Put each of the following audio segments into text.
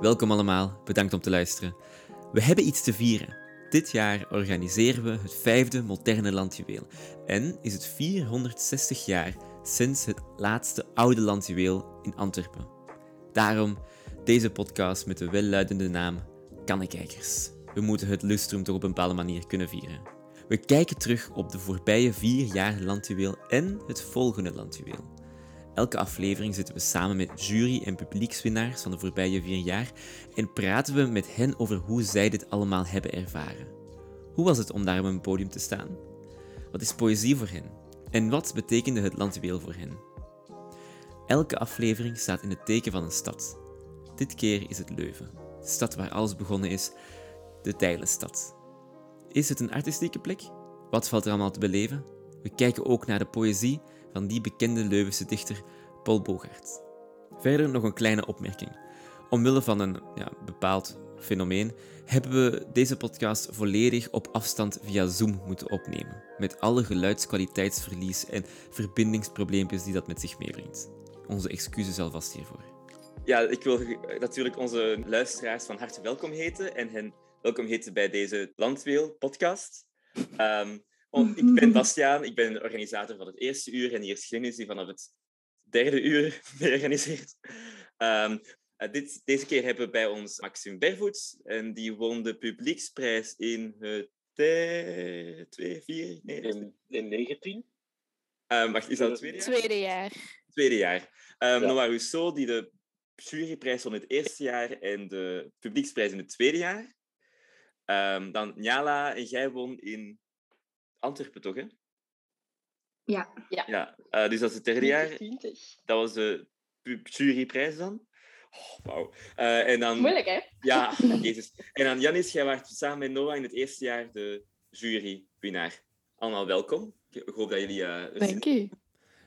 Welkom allemaal, bedankt om te luisteren. We hebben iets te vieren. Dit jaar organiseren we het vijfde moderne landjuweel en is het 460 jaar sinds het laatste oude landjuweel in Antwerpen. Daarom deze podcast met de welluidende naam Kannekijkers. We moeten het lustrum toch op een bepaalde manier kunnen vieren. We kijken terug op de voorbije vier jaar landjuweel en het volgende landjuweel. Elke aflevering zitten we samen met jury- en publiekswinnaars van de voorbije vier jaar en praten we met hen over hoe zij dit allemaal hebben ervaren. Hoe was het om daar op een podium te staan? Wat is poëzie voor hen? En wat betekende het landjuweel voor hen? Elke aflevering staat in het teken van een stad. Dit keer is het Leuven, de stad waar alles begonnen is, de Tijlenstad. Is het een artistieke plek? Wat valt er allemaal te beleven? We kijken ook naar de poëzie van die bekende Leuvense dichter Paul Bogaert. Verder nog een kleine opmerking. Omwille van een ja, bepaald fenomeen hebben we deze podcast volledig op afstand via Zoom moeten opnemen, met alle geluidskwaliteitsverlies en verbindingsprobleempjes die dat met zich meebrengt. Onze excuses alvast hiervoor. Ja, ik wil natuurlijk onze luisteraars van harte welkom heten en hen welkom heten bij deze Landweel-podcast. Um, ik ben Bastiaan, ik ben de organisator van het eerste uur en hier is Glennis die vanaf het derde uur organiseert. Um, dit, deze keer hebben we bij ons Maxime Bervoets en die won de publieksprijs in het uh, twee, vier, nee, in, in 19. Um, ehm, wacht, is dat het tweede jaar? Tweede jaar. Tweede jaar. Um, ja. Noah Rousseau, die de juryprijs won in het eerste jaar en de publieksprijs in het tweede jaar. Um, dan Njala en jij won in Antwerpen, toch? Hè? Ja. ja. ja uh, dus dat is het derde jaar. Dat was de juryprijs dan. Oh, wauw. Uh, en dan... Moeilijk, hè? Ja, jezus. En dan Janis, jij was samen met Noah in het eerste jaar de jurywinnaar. Allemaal welkom. Ik hoop dat jullie... Uh, Dank je.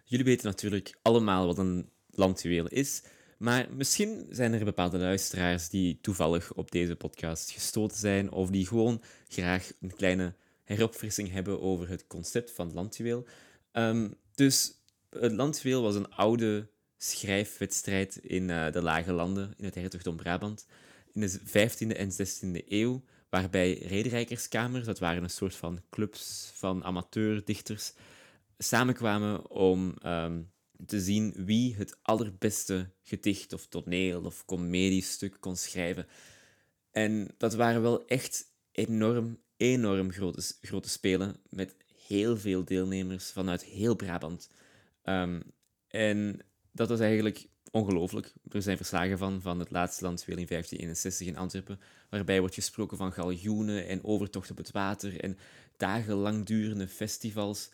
Jullie weten natuurlijk allemaal wat een landjuweel is. Maar misschien zijn er bepaalde luisteraars die toevallig op deze podcast gestoten zijn of die gewoon graag een kleine heropfrissing hebben over het concept van landjuweel. Um, dus het landjuweel was een oude schrijfwedstrijd in uh, de Lage Landen, in het hertogdom Brabant, in de 15e en 16e eeuw, waarbij rederijkerskamers, dat waren een soort van clubs van amateurdichters, samenkwamen om um, te zien wie het allerbeste gedicht of toneel of comediestuk kon schrijven. En dat waren wel echt enorm, enorm grote, grote spelen met heel veel deelnemers vanuit heel Brabant. Um, en dat was eigenlijk ongelooflijk. Er zijn verslagen van, van het laatste landspeel in 1561 in Antwerpen, waarbij wordt gesproken van galjoenen en overtocht op het water en dagenlang durende festivals.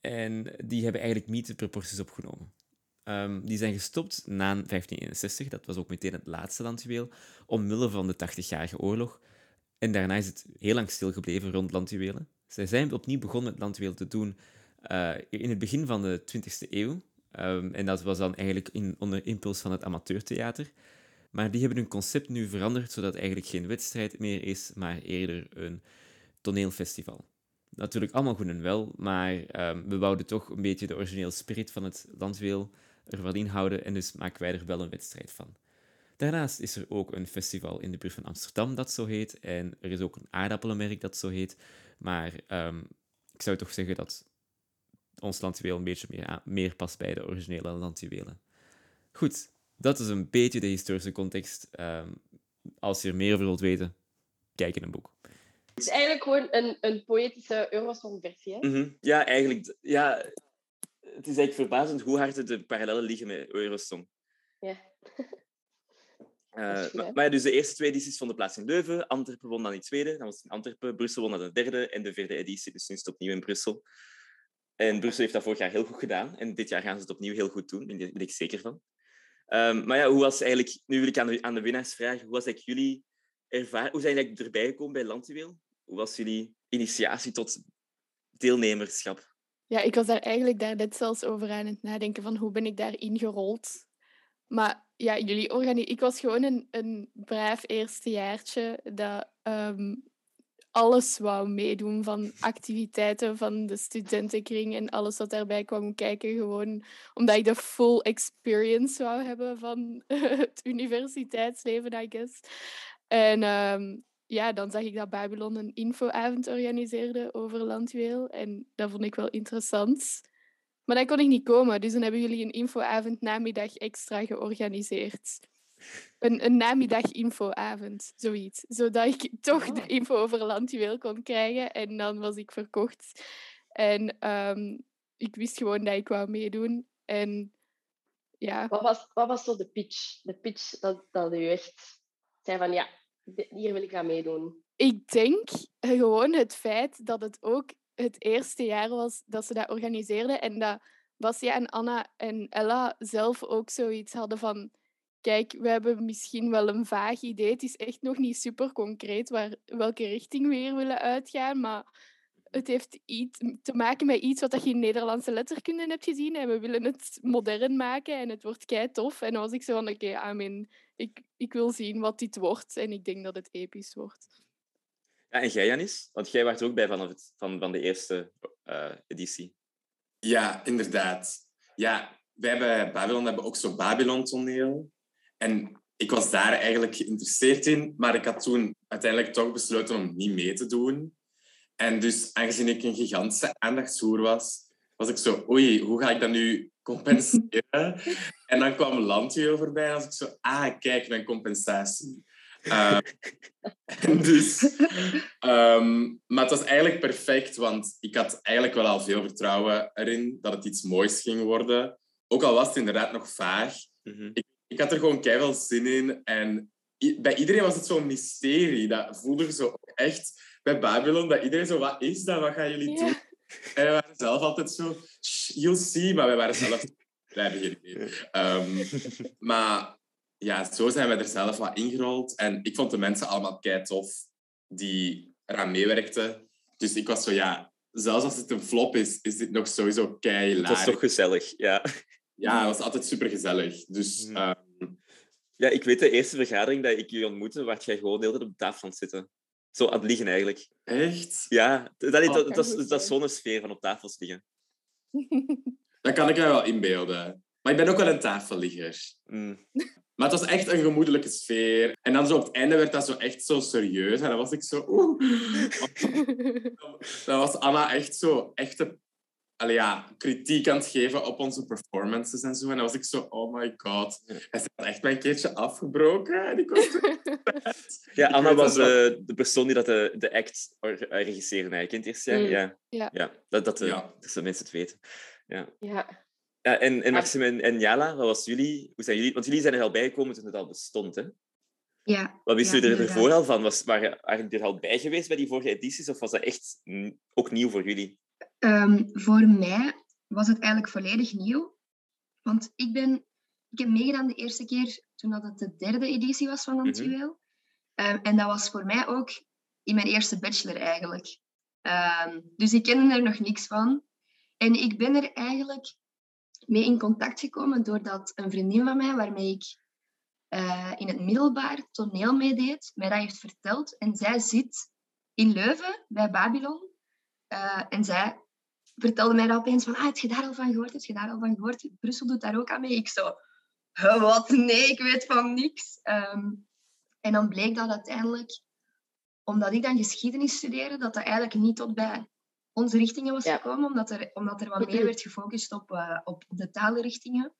En die hebben eigenlijk mytheproporties opgenomen. Um, die zijn gestopt na 1561, dat was ook meteen het laatste landjuweel, omwille van de 80-jarige oorlog. En daarna is het heel lang stilgebleven rond landjuwelen. Zij zijn opnieuw begonnen met landjuwelen te doen uh, in het begin van de 20e eeuw. Um, en dat was dan eigenlijk in, onder impuls van het amateurtheater. Maar die hebben hun concept nu veranderd, zodat het eigenlijk geen wedstrijd meer is, maar eerder een toneelfestival. Natuurlijk allemaal goed en wel, maar um, we wouden toch een beetje de originele spirit van het landweel ervan inhouden en dus maken wij er wel een wedstrijd van. Daarnaast is er ook een festival in de buurt van Amsterdam dat zo heet en er is ook een aardappelenmerk dat zo heet, maar um, ik zou toch zeggen dat ons landjuweel een beetje meer, meer past bij de originele landjuwelen. Goed, dat is een beetje de historische context. Um, als je er meer over wilt weten, kijk in een boek. Het is eigenlijk gewoon een, een poëtische Eurosong-versie, hè? Mm -hmm. Ja, eigenlijk... Ja, het is eigenlijk verbazend hoe hard de parallellen liggen met Eurosong. Ja. Uh, maar, maar, dus de eerste twee edities vonden plaats in Leuven. Antwerpen won dan in tweede. Dan was het in Antwerpen. Brussel won dan de derde. En de vierde editie, dus nu is het opnieuw in Brussel. En Brussel heeft dat vorig jaar heel goed gedaan. En dit jaar gaan ze het opnieuw heel goed doen. Daar ben ik zeker van. Um, maar ja, hoe was eigenlijk... Nu wil ik aan de, aan de winnaars vragen. Hoe was eigenlijk jullie ervaring... Hoe zijn jullie erbij gekomen bij Landjuweel? Hoe was jullie initiatie tot deelnemerschap? Ja, ik was daar eigenlijk daar net zelfs over aan het nadenken van hoe ben ik daar ingerold. Maar ja, jullie organi ik was gewoon een, een braaf eerstejaartje dat um, alles wou meedoen. Van activiteiten van de studentenkring en alles wat daarbij kwam kijken. Gewoon omdat ik de full experience wou hebben van het universiteitsleven, I guess. En ehm, ja, dan zag ik dat Babylon een infoavond organiseerde over landjuweel. En dat vond ik wel interessant. Maar dan kon ik niet komen, dus dan hebben jullie een infoavond namiddag extra georganiseerd. Een, een namiddag infoavond, zoiets. Zodat ik toch de Oh. info over landjuweel kon krijgen. En dan was ik verkocht. En ehm, ik wist gewoon dat ik wou meedoen. En ja, Wat was, wat was zo de pitch? De pitch dat, dat u echt zei van ja, hier wil ik aan meedoen. ik denk gewoon het feit dat het ook het eerste jaar was dat ze dat organiseerden. En dat Basia en Anna en Ella zelf ook zoiets hadden van... Kijk, we hebben misschien wel een vaag idee. Het is echt nog niet super concreet waar, welke richting we hier willen uitgaan. Maar het heeft iets te maken met iets wat je in Nederlandse letterkunde hebt gezien. En we willen het modern maken en het wordt kei tof. En dan was ik zo van, oké, amen. Ik, ik wil zien wat dit wordt. En ik denk dat het episch wordt. Ja, en jij, Janis? Want jij was er ook bij vanaf het, van, van de eerste eh, editie. Ja, inderdaad. Ja, wij bij Babylon hebben ook zo'n Babylon-toneel. En ik was daar eigenlijk geïnteresseerd in, maar ik had toen uiteindelijk toch besloten om niet mee te doen. En dus, aangezien ik een gigantische aandachtshoer was, was ik zo, oei, hoe ga ik dat nu compenseren? en dan kwam Landjuweel voorbij en was ik zo, ah, kijk, mijn compensatie. Eh, en dus, ehm, maar het was eigenlijk perfect, want ik had eigenlijk wel al veel vertrouwen erin dat het iets moois ging worden. Ook al was het inderdaad nog vaag. Mhm. Ik had er gewoon keihard zin in. En bij iedereen was het zo'n mysterie. Dat voelde je zo ook echt bij Babylon. Dat iedereen zo, wat is dat? Wat gaan jullie doen? En we waren zelf altijd zo, "Shh, you'll see. Maar wij waren zelf, wij hebben geen idee. Ehm, maar ja, zo zijn we er zelf wat ingerold. En ik vond de mensen allemaal kei tof die eraan meewerkten. Dus ik was zo, ja, zelfs als het een flop is, is dit nog sowieso kei Het was toch gezellig, ja. Ja, het was altijd super gezellig. Dus Mhm. ehm, Ja, ik weet de eerste vergadering dat ik jullie ontmoette, waar jij gewoon de hele tijd op de tafel aan zitten. Zo aan het liggen eigenlijk. echt, Ja, dat, dat, Oh, dat, dat, is- dat is zo'n sfeer van op tafels liggen. dat kan ik me wel inbeelden. Maar ik ben ook wel een tafelligger. Mm. Maar het was echt een gemoedelijke sfeer. En dan zo op het einde werd dat zo echt zo serieus. En dan was ik zo... Oeh. Dan was Anna echt zo... Echte, allee, ja, kritiek aan het geven op onze performances en zo. En dan was ik zo... Oh my god. Hij is echt mijn keertje afgebroken. En ik was Ja, Anna was eh, de persoon die dat de, de act eh, regisseerde eigenlijk in het eerste jaar. Mm. Ja, Ja. ja dat, dat, de, Ja. dat de mensen het weten. Ja. Ja, en, en Ja. Maxime en, en Jala, wat was jullie? Hoe zijn jullie? Want jullie zijn er al bijgekomen toen het al bestond, hè? Ja, Wat wisten Ja, jullie er ervoor al van? Was, waren jullie er al bij geweest bij die vorige edities? Of was dat echt mm, ook nieuw voor jullie? Ehm, voor mij was het eigenlijk volledig nieuw. Want ik, ben, ik heb meegedaan de eerste keer toen dat het de derde editie was van Landjuweel. Ehm, en dat was voor mij ook in mijn eerste bachelor eigenlijk. Ehm, dus ik kende er nog niks van. En ik ben er eigenlijk mee in contact gekomen doordat een vriendin van mij, waarmee ik eh, in het middelbaar toneel meedeed, mij dat heeft verteld. En zij zit in Leuven bij Babylon. Eh, en zij vertelde mij dat opeens van, ah, heb je daar al van gehoord? Heb je daar al van gehoord? Brussel doet daar ook aan mee. Ik zo, "Huh, wat? Nee, ik weet van niks. Ehm, en dan bleek dat uiteindelijk, omdat ik dan geschiedenis studeerde, dat dat eigenlijk niet tot bij onze richtingen was Ja. gekomen, omdat er, omdat er wat meer werd gefocust op, eh, op de talenrichtingen.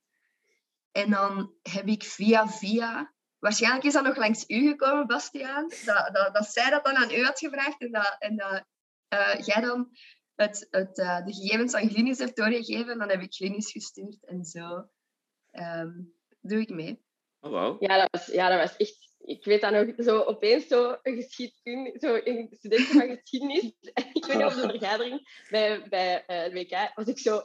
En dan heb ik via via... Waarschijnlijk is dat nog langs u gekomen, Bastiaan. Dat, dat, dat zij dat dan aan u had gevraagd en dat, en dat eh, jij dan het, het, eh, de gegevens aan Glinis hebt doorgegeven. En dan heb ik Glinis gestuurd en zo ehm, doe ik mee. Oh, wauw. Ja, dat was, ja, dat was echt... Ik weet dat nog, zo opeens zo een geschiedkunde, zo een student van geschiedenis. ik weet niet, op de vergadering bij, bij eh, het WK was ik zo...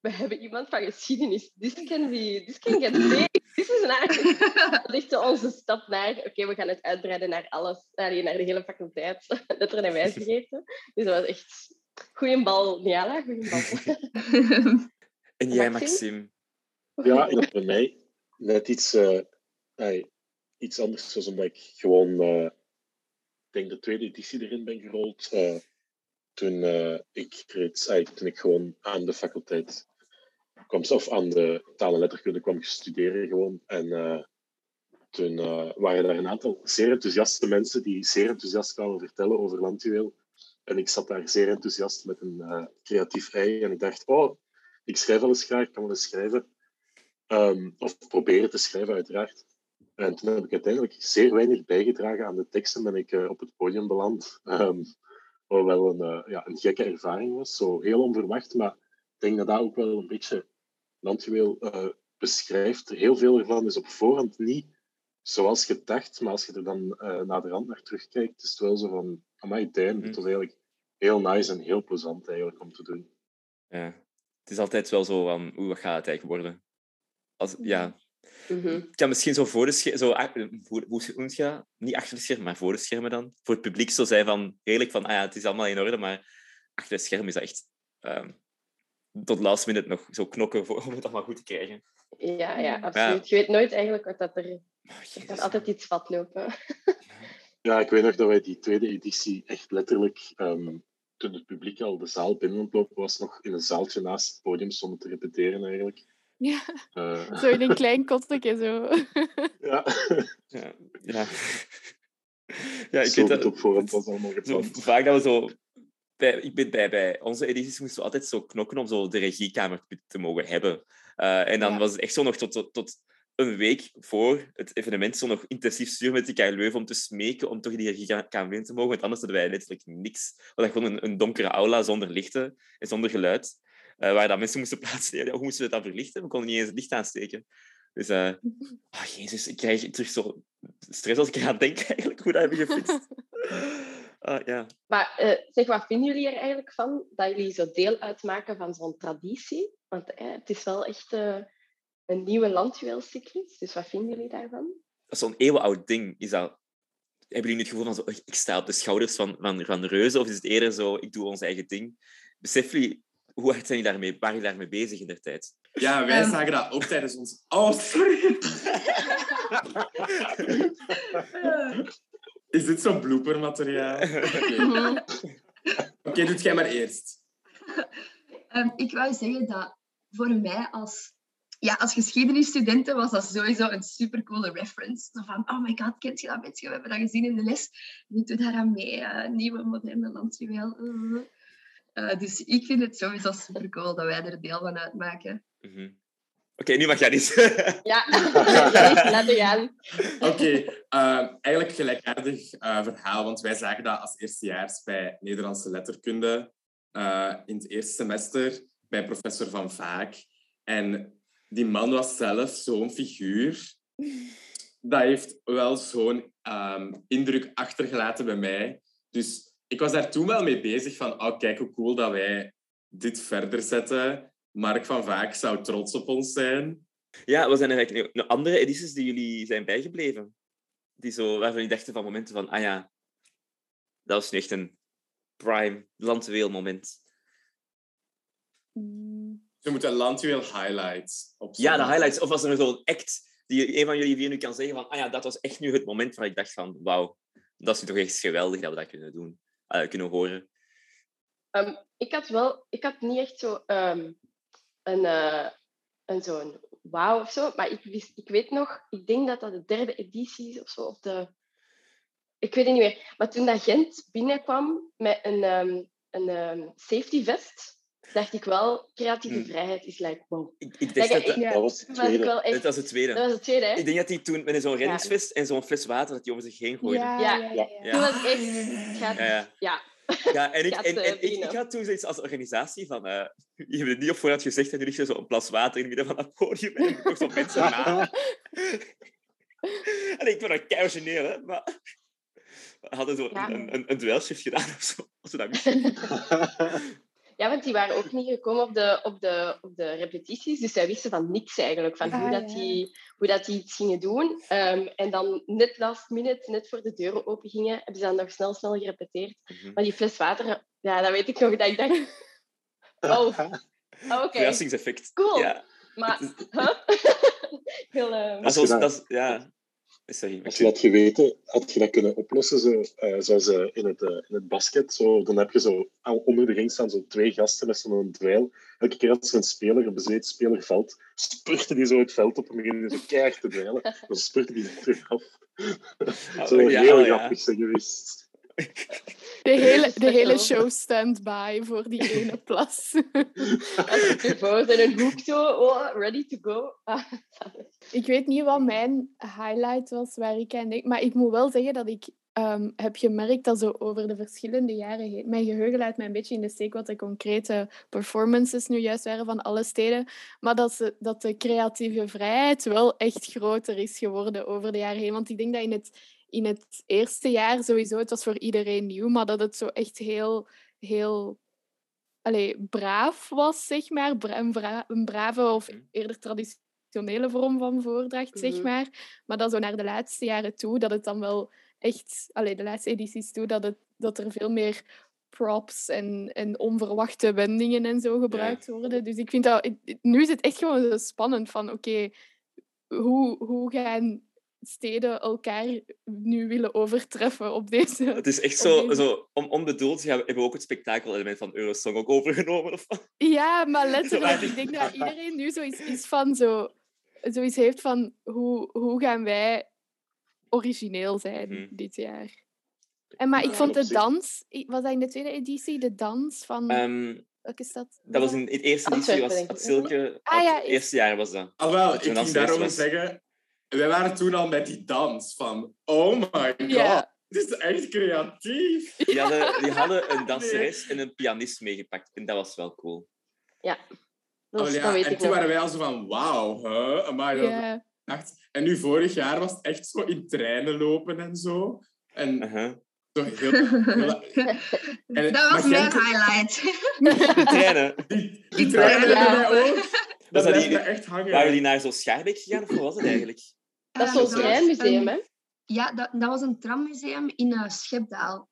We hebben iemand van geschiedenis. This can be... This can get big. This is nice. Dat is onze stap naar... Oké, we gaan het uitbreiden naar alles. allee, naar de hele faculteit. Letteren en wijsbegeerte. Dus dat was echt... Goeie bal, Niala. Goeie bal. En jij, Maxime? Ja, en bij mij net iets, eh, ey, iets anders, zoals omdat ik gewoon eh, denk de tweede editie erin ben gerold. Uh, toen, uh, ik reeds, toen ik gewoon aan de faculteit kwam, of aan de taal en letterkunde kwam studeren gewoon. En toen waren er een aantal zeer enthousiaste mensen die zeer enthousiast kwamen vertellen over landjuweel. En ik zat daar zeer enthousiast met een creatief ei. En ik dacht, oh, ik schrijf wel eens graag, ik kan wel eens schrijven. Um, of proberen te schrijven, uiteraard. En toen heb ik uiteindelijk zeer weinig bijgedragen aan de teksten. Ben ik uh, op het podium beland. Um, wat wel een, uh, ja, een gekke ervaring was. Zo heel onverwacht, maar ik denk dat dat ook wel een beetje landjuweel uh, beschrijft. Heel veel ervan is op voorhand niet zoals gedacht, maar als je er dan uh, naar de rand naar terugkijkt, is het wel zo van, amai, damn, mm. het was eigenlijk heel nice en heel plezant eigenlijk om te doen. Ja, het is altijd wel zo van, hoe wat gaat het eigenlijk worden? Als, ja, Ik kan misschien zo voor de schermen, zo, hoe, je dat? Niet achter de schermen, maar voor de schermen dan. Voor het publiek zo zijn van, redelijk van, ah ja, het is allemaal in orde, maar achter de schermen is dat echt ehm, tot last minute nog zo knokken voor, om het allemaal goed te krijgen. Ja, ja, absoluut. Je weet nooit eigenlijk wat dat er... Er kan altijd iets vat lopen. Ja, ik weet nog dat wij die tweede editie echt letterlijk, ehm, toen het publiek al de zaal binnen was, nog in een zaaltje naast het podium stonden te repeteren eigenlijk. Ja, Eh, zo in een klein kotje zo. ja, Ja, ja. ja ik zo weet dat, op voorhand was allemaal gepland. vaak dat we zo... Bij, ik ben bij, bij onze edities moesten we altijd zo knokken om zo de regiekamer te, mogen hebben. Eh, en dan Ja. was het echt zo nog tot, tot, tot een week voor het evenement zo nog intensief sturen met die Leuven om te smeken om toch die regiekamer binnen te mogen. Want anders hadden wij letterlijk niks. We hadden gewoon een, een donkere aula zonder lichten en zonder geluid. Eh, waar dan mensen moesten plaatsnemen. Ja, hoe moesten we dan verlichten? We konden niet eens het licht aansteken. Dus, eh ah, jezus, ik krijg terug zo stress als ik eraan denk, eigenlijk, hoe dat hebben gefixt. Ah, ja. Maar eh, zeg, wat vinden jullie er eigenlijk van dat jullie zo deel uitmaken van zo'n traditie? Want het is wel echt een nieuwe landjuweelcyclus. Dus wat vinden jullie daarvan? Dat zo'n eeuwenoud ding. Is dat... Hebben jullie het gevoel van, zo, "Oh, ik sta op de schouders van, van, van reuzen? Of is het eerder zo, ik doe ons eigen ding? Beseffen jullie, hoe hard zijn jullie daarmee, waren jullie daarmee bezig in der tijd? Ja, wij Ehm. zagen dat ook tijdens ons... Oh, sorry. Is dit zo'n bloopermateriaal? Oké. Oké, doet jij maar eerst. Ehm, ik wou zeggen dat voor mij als, ja, als geschiedenisstudenten was dat sowieso een supercoole reference. Zo van, oh my god, kent je dat beetje? We hebben dat gezien in de les. Nu doe daar aan mee. eh, nieuwe, moderne landjuweel. Uh, uh, dus ik vind het sowieso supercool dat wij er deel van uitmaken. Mhm. Oké, nu mag jij niet. Ja, Jannie, laten gaan. Oké, eh, eigenlijk gelijkaardig eh, verhaal, want wij zagen dat als eerstejaars bij Nederlandse letterkunde eh, in het eerste semester bij professor Van Vaak. En die man was zelf zo'n figuur. Dat heeft wel zo'n ehm, indruk achtergelaten bij mij. Dus ik was daar toen wel mee bezig van, oh, kijk hoe cool dat wij dit verder zetten. Mark van Vaak zou trots op ons zijn. ja, wat zijn er eigenlijk nog andere edities die jullie zijn bijgebleven? Die zo, waarvan jullie dachten van momenten van, ah ja, dat was nu echt een prime landweel moment. Mm, We moeten landjuweel highlights op Ja, de highlights. Of was er zo'n act die een van jullie vier nu kan zeggen van, ah ja, dat was echt nu het moment waar ik dacht van, wauw, dat is nu toch echt geweldig dat we dat kunnen doen, eh, kunnen horen. Ehm, ik had wel, ik had niet echt zo ehm, een, eh, een zo'n wauw of zo, maar ik, ik weet nog, ik denk dat dat de derde editie is of zo, of de, ik weet het niet meer. Maar toen dat Gent binnenkwam met een, ehm, een safety vest, dacht ik wel, creatieve Hmm. vrijheid is like, wow. Ik, ik dacht dat, ik- dat, Dat was het Dat was tweede. wel echt, dat was het tweede. dat was het tweede, hè? Ik denk dat hij toen met zo'n reddingsvest en zo'n fles water dat hij over zich heen gooide. ja, Ja, ja, ja, ja. Ja. Toen was het echt, gaat, Ja, ja. ja. Ja, en ik, en, en ik, had toen zoiets als organisatie van... eh je hebt het niet op voorhand gezegd en nu ligt er zo een plas water in het midden van het podium en ik nog zo mensen na. en ik vond dat kei origineel, hè. Maar we hadden zo Ja. een, een, een duelshift gedaan of zo. Als we dat. Ja, want die waren ook niet gekomen op de, op de, op de repetities, dus zij wisten van niks eigenlijk, van Ah, hoe, dat ja. die, hoe dat die iets gingen doen. Ehm, en dan net last minute, net voor de deuren open gingen, hebben ze dan nog snel, snel gerepeteerd. Mhm. Maar die fles water, ja, dat weet ik nog, dat ik dacht, oh, oh, oké, Verrassingseffect. Cool. Ja. maar, huh? Heel, ehm, Dat is, dat- dat is, ja. Sorry, Als je dat geweten, had je dat kunnen oplossen, zo, eh, zoals in, het, eh, in het basket. Zo, dan heb je zo onder de ring staan zo twee gasten met zo'n dweil. Elke keer als er een speler, een speler valt, spurten die zo het veld op en beginnen zo keihard te dweilen. Dan spurten die er terug af. Dat zou ja, heel ja. grappig zijn geweest. De hele, de hele show stand by voor die ene plas. Als je in een hoek zo, oh, ready to go. Ik weet niet wat mijn highlight was waar ik aan denk. Maar ik moet wel zeggen dat ik ehm, heb gemerkt dat zo over de verschillende jaren heen... Mijn geheugen laat mij een beetje in de steek wat de concrete performances nu juist waren van alle steden. Maar dat, ze, dat de creatieve vrijheid wel echt groter is geworden over de jaren heen. Want ik denk dat in het, in het eerste jaar sowieso, het was voor iedereen nieuw, maar dat het zo echt heel... heel allee, braaf was, zeg maar. Een, bra- een brave of Mhm. eerder traditionele vorm van voordracht, zeg Mhm. maar. Maar dan zo naar de laatste jaren toe, dat het dan wel echt... Allee, de laatste edities toe, dat, het, dat er veel meer props en, en onverwachte wendingen en zo gebruikt worden. Dus ik vind dat... Nu is het echt gewoon zo spannend van, oké, hoe, hoe gaan steden elkaar nu willen overtreffen op deze... Het is echt zo, deze- zo onbedoeld. Ja, we hebben ook het spektakel-element van Eurosong ook overgenomen. Of? Ja, maar letterlijk, ik denk dat iedereen nu zoiets is van zo, zoiets heeft van hoe, hoe gaan wij origineel zijn Mhm. dit jaar. En maar ik vond de dans, was dat in de tweede editie, de dans van, Ehm, welke stad? dat was in het eerste editie, was. Silke. Ah, ja, het eerst- eerste jaar was dat. Alhoewel, Dat ik ging daarover stress was. zeggen... Wij waren toen al met die dans van... Oh my god, Ja. dit is echt creatief. Die hadden, die hadden een danseres en een pianist meegepakt. En dat was wel cool. Dat, Oh, is- ja. dat weet En ik toen waren wij al zo van... Wauw, huh? Amai, dat Ja, echt... En nu, vorig jaar, was het echt zo in treinen lopen en zo. En zo heel... heel- en- Dat was maar mijn Gent- highlight. De treinen. Die, die Die treinen ja. wij ook. Dat Was dat die- echt hangen. Waren die naar zo'n Schaarbeek gegaan of wat was het eigenlijk? Dat is Eh, zo'n treinmuseum, hè? Ja, dat, dat was een trammuseum in eh, Schepdaal.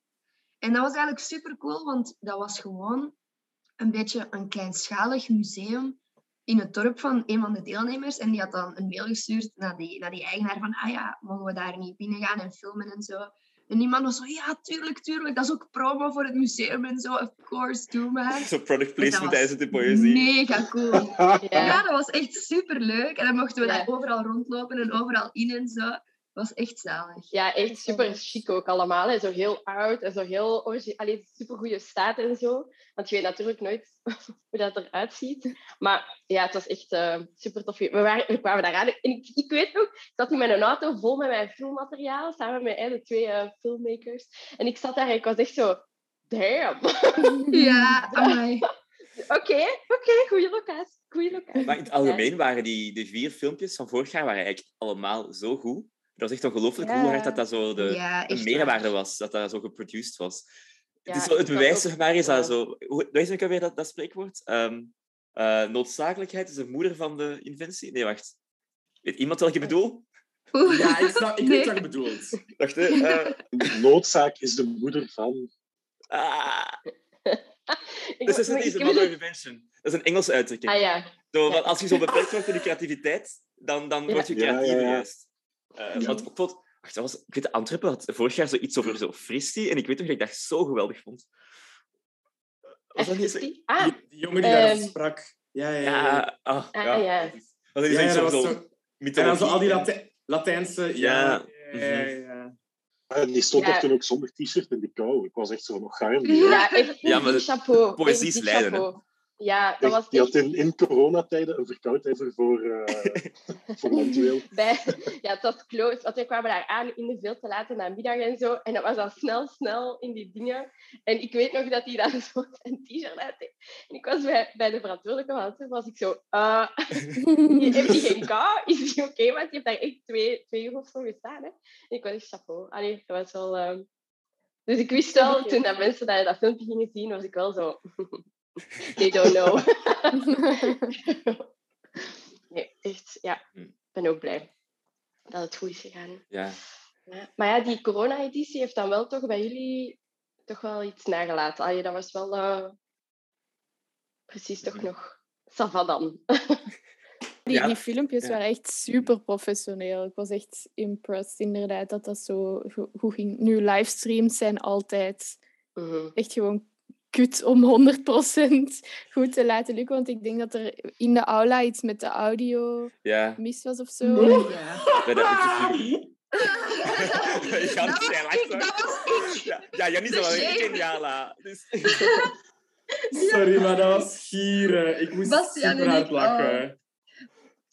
En dat was eigenlijk super cool, want dat was gewoon een beetje een kleinschalig museum in het dorp van een van de deelnemers. En die had dan een mail gestuurd naar die, naar die eigenaar van, ah ja, mogen we daar niet binnen gaan en filmen en zo. En die man was zo, ja, tuurlijk, tuurlijk, dat is ook promo voor het museum en zo, of course, doe maar. Zo product Dus placement tijdens de poëzie. Mega cool. Ja. Ja, dat was echt super leuk. En dan mochten we Ja. daar overal rondlopen en overal in en zo. Was echt zalig. Ja, echt super chic ook allemaal. Hè. Zo heel oud en zo heel origi- Allee, super goede staat en zo. Want je weet natuurlijk nooit hoe dat eruit ziet. Maar ja, het was echt eh, super tof. We, waren, we kwamen daar aan. En ik, ik weet nog, ik zat in mijn auto vol met mijn filmmateriaal. Samen met eh, de twee eh, filmmakers. En ik zat daar en ik was echt zo... Damn. Ja, amai. Oké, oké, goede locatie. Goede locatie. Maar in het algemeen waren die de vier filmpjes van vorig jaar waren eigenlijk allemaal zo goed. Dat was echt ongelooflijk hoe hard dat, dat zo de, ja, een echt meerwaarde waar. was, dat dat zo geproduced was. Ja, het, is zo, het bewijs, zeg maar, is dat zo... Hoe wees ik alweer dat, dat spreekwoord? Ehm, eh, noodzakelijkheid is de moeder van de inventie? Nee, wacht. Weet iemand wat ik bedoel? Oeh. Ja, ik, snap, ik Nee. weet wat je bedoelt. Wacht, hè. eh, Noodzaak is de moeder van... ah, is is mother of invention. Dat is een Engelse uitdrukking. Ah ja. Zo, als je zo beperkt wordt in je creativiteit, dan, dan Ja. word je Ja, ja, creatiever ja. juist. Eh, Ja. Want ik vond... Wacht, dat was, ik weet, Antwerpen had vorig jaar zoiets over zo fristie, en ik weet nog dat ik dat zo geweldig vond. Was dat niet zo? Ah, Die, die jongen die daarover Ehm. sprak. Ja, ja, ja. Ja, ah, ah, ja. ja. Dat niet Ja, ja, dat zo zo... En dan zo al die Lati- Latijnse... Ja, Ja. ja, ja, ja. Ah, die stond Ja. er toen ook zonder t-shirt in de kou. Ik was echt zo nog gaar. Die, Ja. Ja, Ja, maar chapeau. poëzie is lijden, chapeau. Ja, dat was echt, die had in, in coronatijden een verkoudheid ervoor eh voor. Bij, ja, het was close, want we kwamen daar aan in de veel te late namiddag en zo. En dat was dan snel, snel in die dingen. En ik weet nog dat hij dan zo een t-shirt uit deed. En ik was bij, bij de verantwoordelijke van het was ik zo... eh heeft hij geen kou? Is hij oké? Want die heeft daar echt twee, twee uur of zo gestaan. Hè? En ik was echt chapeau. Allee, dat was wel... ehm, Dus ik wist wel, toen dat mensen dat, dat filmpje gingen zien, was ik wel zo... They don't know. nee, echt, ja. Hm. Ik ben ook blij dat het goed is gegaan. Ja. Ja. Maar ja, die corona-editie heeft dan wel toch bij jullie toch wel iets nagelaten. Allee, dat was wel eh, precies toch nog sava dan. die, Ja, die filmpjes ja. waren echt super professioneel. Ik was echt impressed inderdaad dat dat zo go- goed ging. Nu, livestreams zijn altijd Mhm. echt gewoon kut om 100% goed te laten lukken. Want ik denk dat er in de aula iets met de audio Ja, mis was of zo. Ja. bij de interview. Ik ga Dat was ik, dat was ik. Ja, ja een shame. geniala. Dus... Sorry, maar dat was gieren. Ik moest Bastiaan super hard lachen.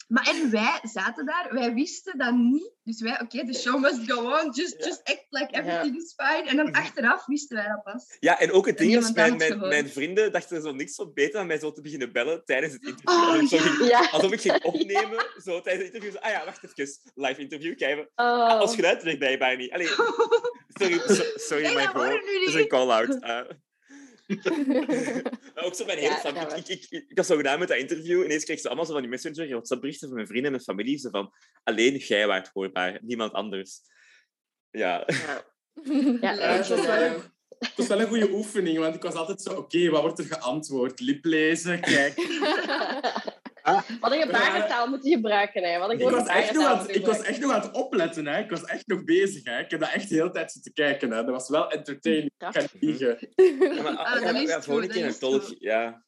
Maar en wij zaten daar, wij wisten dat niet. Dus wij, oké, the show must go on. Just, Ja. just act like everything is fine. En dan achteraf wisten wij dat pas. Ja, en ook het ding is, mijn, mijn, mijn vrienden dachten zo niks van beter dan mij zo te beginnen bellen tijdens het interview. Oh, alsof, ik zo ja. alsof ik ging opnemen, zo tijdens het interview. Zo, ah ja, wacht even, live interview, kijken. Oh. Als geluid werkt blijkbaar niet. Allee, sorry, so- sorry Nee, maar dat is niet. een call-out. eh. Ook zo mijn hele Ja, familie. Ik, ik, ik, ik was zo gedaan met dat interview. Ineens kreeg ze allemaal zo van die messenger en WhatsApp-berichten van mijn vrienden en mijn familie. Zo van, alleen jij waart hoorbaar, niemand anders. Ja. Ja, Ja, ja, het, was wel een, het was wel een goede oefening, want ik was altijd zo... Oké, wat wordt er geantwoord? Liplezen, kijk. Wat een gebarentaal moeten gebruiken, hè. Wat Ik was, echt nog aan, ik was echt nog aan het opletten, hè. Ik was echt nog bezig, hè. Ik heb dat echt de hele tijd zitten kijken, hè. Dat was wel entertaining. Ik kan niet liegen. Ja, maar, Ah, dat ja, is ja, volgende keer een tolk. Ja.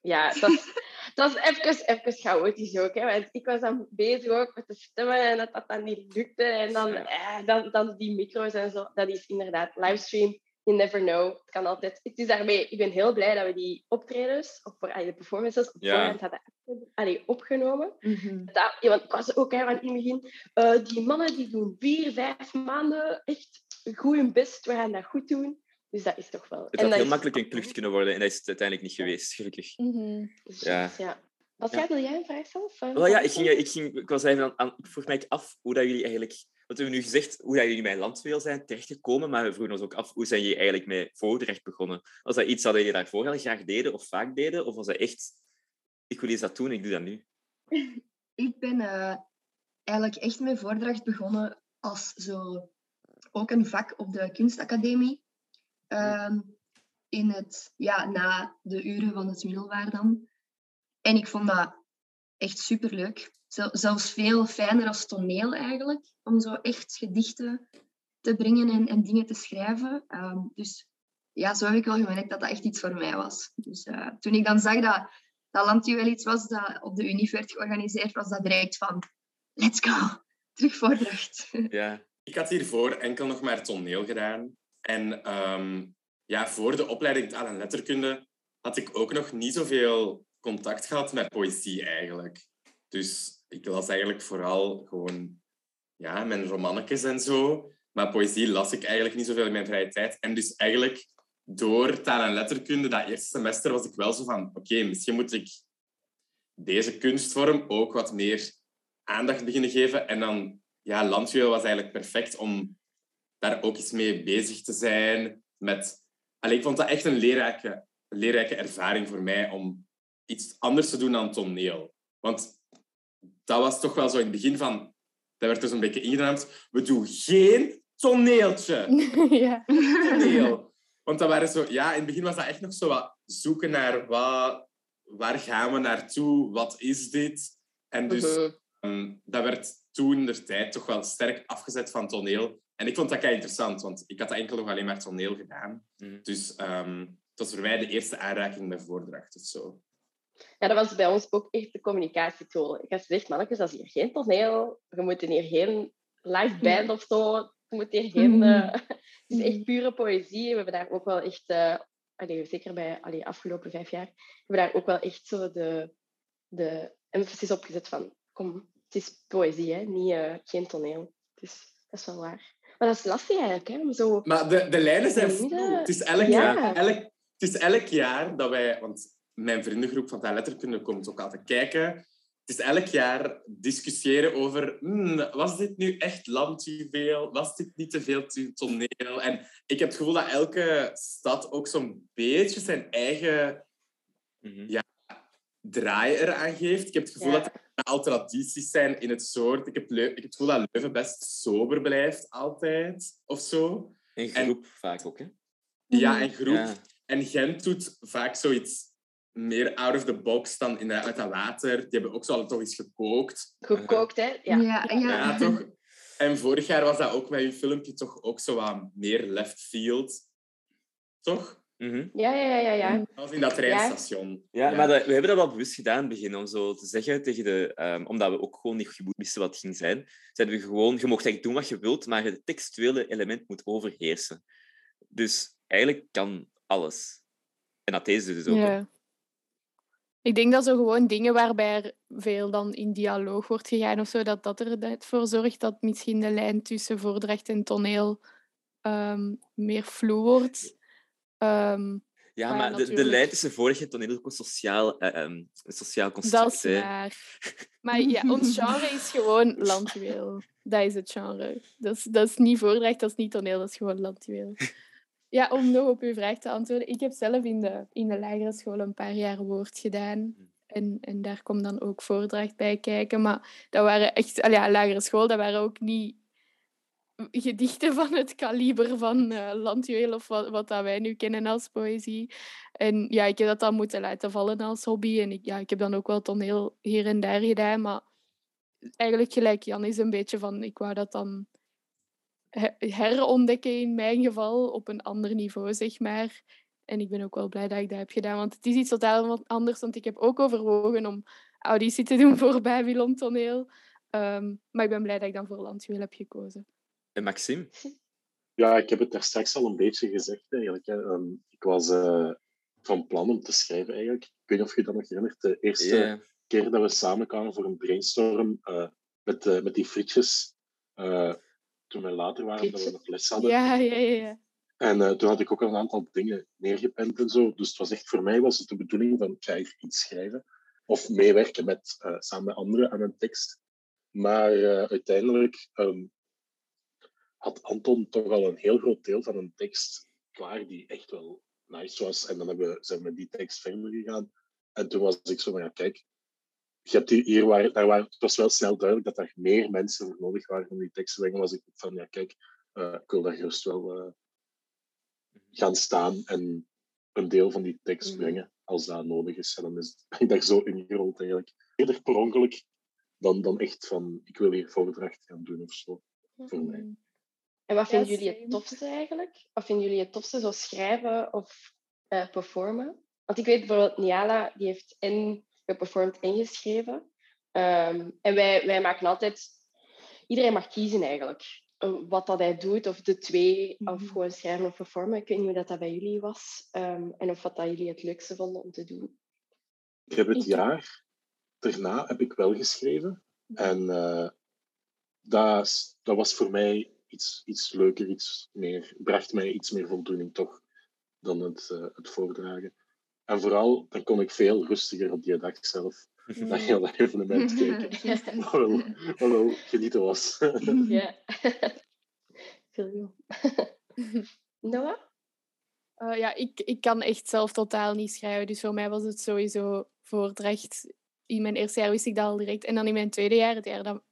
Ja, dat is, dat is even, even chaotisch ook. Hè, want ik was dan bezig ook met de stemmen en dat dat dan niet lukte. En dan, eh, dan, dan die micro's en zo. Dat is inderdaad livestream. You never know. Het kan altijd. Het is daarmee, ik ben heel blij dat we die optredens, of voor, allee, de performances, op Ja. voorhand hadden allee, opgenomen. Mhm. Dat, ja, want ik was ook hè, want in het begin, eh, die mannen die doen vier, vijf maanden echt goed hun best. We gaan dat goed doen. Dus dat is toch wel. Het had heel is- makkelijk een klucht kunnen worden en dat is het uiteindelijk niet geweest, gelukkig. Mhm. Ja. ja. Wat Ja. jij, wil jij een vraag stellen? Wel ja, ik, ging, ik, ging, ik was even aan, aan, ik vroeg mij af hoe dat jullie eigenlijk... Want we hebben nu gezegd hoe dat jullie bij Landweel zijn terechtgekomen, maar we vroegen ons ook af hoe zijn jullie eigenlijk met voordracht begonnen? Was dat iets dat jullie daarvoor al graag deden of vaak deden? Of was dat echt, ik wil eens dat doen, ik doe dat nu? Ik ben eh, eigenlijk echt met voordracht begonnen als zo ook een vak op de kunstacademie. Ehm, in het, ja, na de uren van het middelbaar dan. En ik vond dat echt superleuk. Zel- zelfs veel fijner als toneel eigenlijk. Om zo echt gedichten te brengen en, en dingen te schrijven. Ehm, dus ja, zo heb ik wel gemerkt dat dat echt iets voor mij was. Dus eh, toen ik dan zag dat dat landjuwel iets was dat op de Unif werd georganiseerd, was dat direct van let's go, terug voordracht. Ja. Ik had hiervoor enkel nog maar toneel gedaan. En ehm, ja, voor de opleiding taal en letterkunde had ik ook nog niet zoveel contact gehad met poëzie eigenlijk. Dus ik las eigenlijk vooral gewoon ja, mijn romannetjes en zo. Maar poëzie las ik eigenlijk niet zoveel in mijn vrije tijd. En dus eigenlijk door taal en letterkunde, dat eerste semester, was ik wel zo van... Oké, misschien moet ik deze kunstvorm ook wat meer aandacht beginnen geven. En dan, ja, landjuwel was eigenlijk perfect om daar ook eens mee bezig te zijn. Met... Allee, ik vond dat echt een leerrijke, leerrijke ervaring voor mij om iets anders te doen dan toneel. Want dat was toch wel zo in het begin van... Dat werd dus een beetje ingedamd. We doen geen toneeltje ja. toneel. Want dat waren zo, ja, in het begin was dat echt nog zo wat zoeken naar wat, waar gaan we naartoe, wat is dit? En dus Mhm. ehm, dat werd toen de tijd toch wel sterk afgezet van toneel. En ik vond dat kei interessant, want ik had enkel nog alleen maar toneel gedaan. Mhm. Dus ehm het was voor mij de eerste aanraking met voordracht of zo. Ja, dat was bij ons ook echt de communicatietool. Ik had gezegd, mannetjes, dat is hier geen toneel. We moeten hier geen live band of zo. We moeten hier geen... Mhm. eh, het is echt pure poëzie. We hebben daar ook wel echt... eh, allee, zeker bij de afgelopen vijf jaar, hebben we daar ook wel echt zo de, de emphasis op gezet van... Kom, het is poëzie, hè? Niet, eh, geen toneel. Dus dat is wel waar. Maar dat is lastig eigenlijk, hè? Om zo... Maar de, de lijnen zijn Het is elk, Ja. jaar, elk, het is elk jaar dat wij... Want mijn vriendengroep van taalletterkunde komt ook altijd kijken. Het is elk jaar discussiëren over... "Hmm, was dit nu echt landjuweel? Was dit niet te veel to- toneel? En ik heb het gevoel dat elke stad ook zo'n beetje zijn eigen Mhm. draai eraan geeft. Ik heb het gevoel Ja. dat er al tradities zijn in het soort. Ik heb, Leu- ik heb het gevoel dat Leuven best sober blijft, altijd. Of zo. In groep vaak ook, hè? Ja, en groep. Ja. En Gent doet vaak zoiets meer out of the box dan in, uit dat water. Die hebben ook zo al toch eens gekookt. Gekookt, hè? Ja. Ja, ja. Ja, toch? En vorig jaar was dat ook met je filmpje toch ook zo wat meer left field. Toch? Mhm. Ja, ja, ja, ja. ja. Dat was in dat treinstation. Ja, maar dat- we hebben dat wel bewust gedaan in het begin, om zo te zeggen tegen de... ehm, omdat we ook gewoon niet goed wisten wat het ging zijn, zeiden we gewoon, je mocht eigenlijk doen wat je wilt, maar het textuele element moet overheersen. Dus eigenlijk kan alles. En dat deze dus ook. Ja. Ik denk dat zo gewoon dingen waarbij er veel dan in dialoog wordt gegaan of zo, dat dat er net voor zorgt dat misschien de lijn tussen voordracht en toneel ehm, meer vloe wordt. Ehm, Ja, Maar maar de, de lijn tussen vorig en toneel is ook een sociaal, een sociaal construct. dat is waar. Maar ja, ons genre is gewoon landjuweel. Dat is het genre. Dat is, dat is niet voordracht, dat is niet toneel, dat is gewoon landjuweel. Ja, om nog op uw vraag te antwoorden. Ik heb zelf in de, in de lagere school een paar jaar woord gedaan. En, en daar komt dan ook voordracht bij kijken. Maar dat waren echt... al Ja, lagere school, dat waren ook niet gedichten van het kaliber van eh landjuweel of wat, wat dat wij nu kennen als poëzie. En ja, ik heb dat dan moeten laten vallen als hobby. En ik, ja, ik heb dan ook wel toneel hier en daar gedaan. Maar eigenlijk gelijk Jan is een beetje van... Ik wou dat dan herontdekken in mijn geval op een ander niveau, zeg maar. En ik ben ook wel blij dat ik dat heb gedaan, want het is iets totaal wat anders. Want ik heb ook overwogen om auditie te doen voor Babylon Toneel. Ehm, maar ik ben blij dat ik dan voor Landjuweel heb gekozen. En Maxime? Ja, ik heb het daar straks al een beetje gezegd eigenlijk. Hè. Ehm, ik was eh, van plan om te schrijven eigenlijk. Ik weet niet of je dat nog herinnert. De eerste keer dat we samenkwamen voor een brainstorm eh, met, eh, met die frietjes. Toen we later waren, dat we nog les hadden. Ja, ja, ja. ja. En eh, toen had ik ook al een aantal dingen neergepend en zo. Dus het was echt voor mij was het de bedoeling van ik ga hier iets schrijven. Of meewerken met, eh, samen met anderen aan een tekst. Maar eh, uiteindelijk ehm, had Anton toch al een heel groot deel van een tekst klaar die echt wel nice was. En dan hebben we, zijn we met die tekst verder gegaan. En toen was ik zo van, ja kijk, je hebt hier, hier waar, daar waar, het was wel snel duidelijk dat er meer mensen voor nodig waren om die tekst te brengen. Was ik van, ja kijk, eh, ik wil daar gerust wel eh, gaan staan en een deel van die tekst Mhm. brengen als dat nodig is. En dan is ben ik daar zo ingerold eigenlijk. Eerder per ongeluk dan, dan echt van, ik wil hier voordracht gaan doen of zo. Voor mij. Mm. En wat Ja, vinden jullie het tofste eigenlijk? Wat vinden jullie het tofste, zo schrijven of eh, performen? Want ik weet bijvoorbeeld, Niala, die heeft en geperformed en geschreven. Ehm, en wij, wij maken altijd... Iedereen mag kiezen eigenlijk. eh, Wat dat hij doet, of de twee, of Mhm. gewoon schrijven of performen. Ik weet niet hoe dat, dat bij jullie was. ehm, en of wat dat jullie het leukste vonden om te doen. Ik heb het Ik- jaar daarna heb ik wel geschreven. En eh, dat, dat was voor mij iets, iets leuker, iets meer, bracht mij iets meer voldoening toch dan het, eh, het voordragen. En vooral, dan kon ik veel rustiger op die dag zelf naar heel dat evenement kijken. Wat wel, wat wel genieten was. Ja. Veel goed. Noah? Eh, ja, ik, ik kan echt zelf totaal niet schrijven. Dus voor mij was het sowieso voordracht. In mijn eerste jaar wist ik dat al direct. En dan in mijn tweede jaar, het jaar dat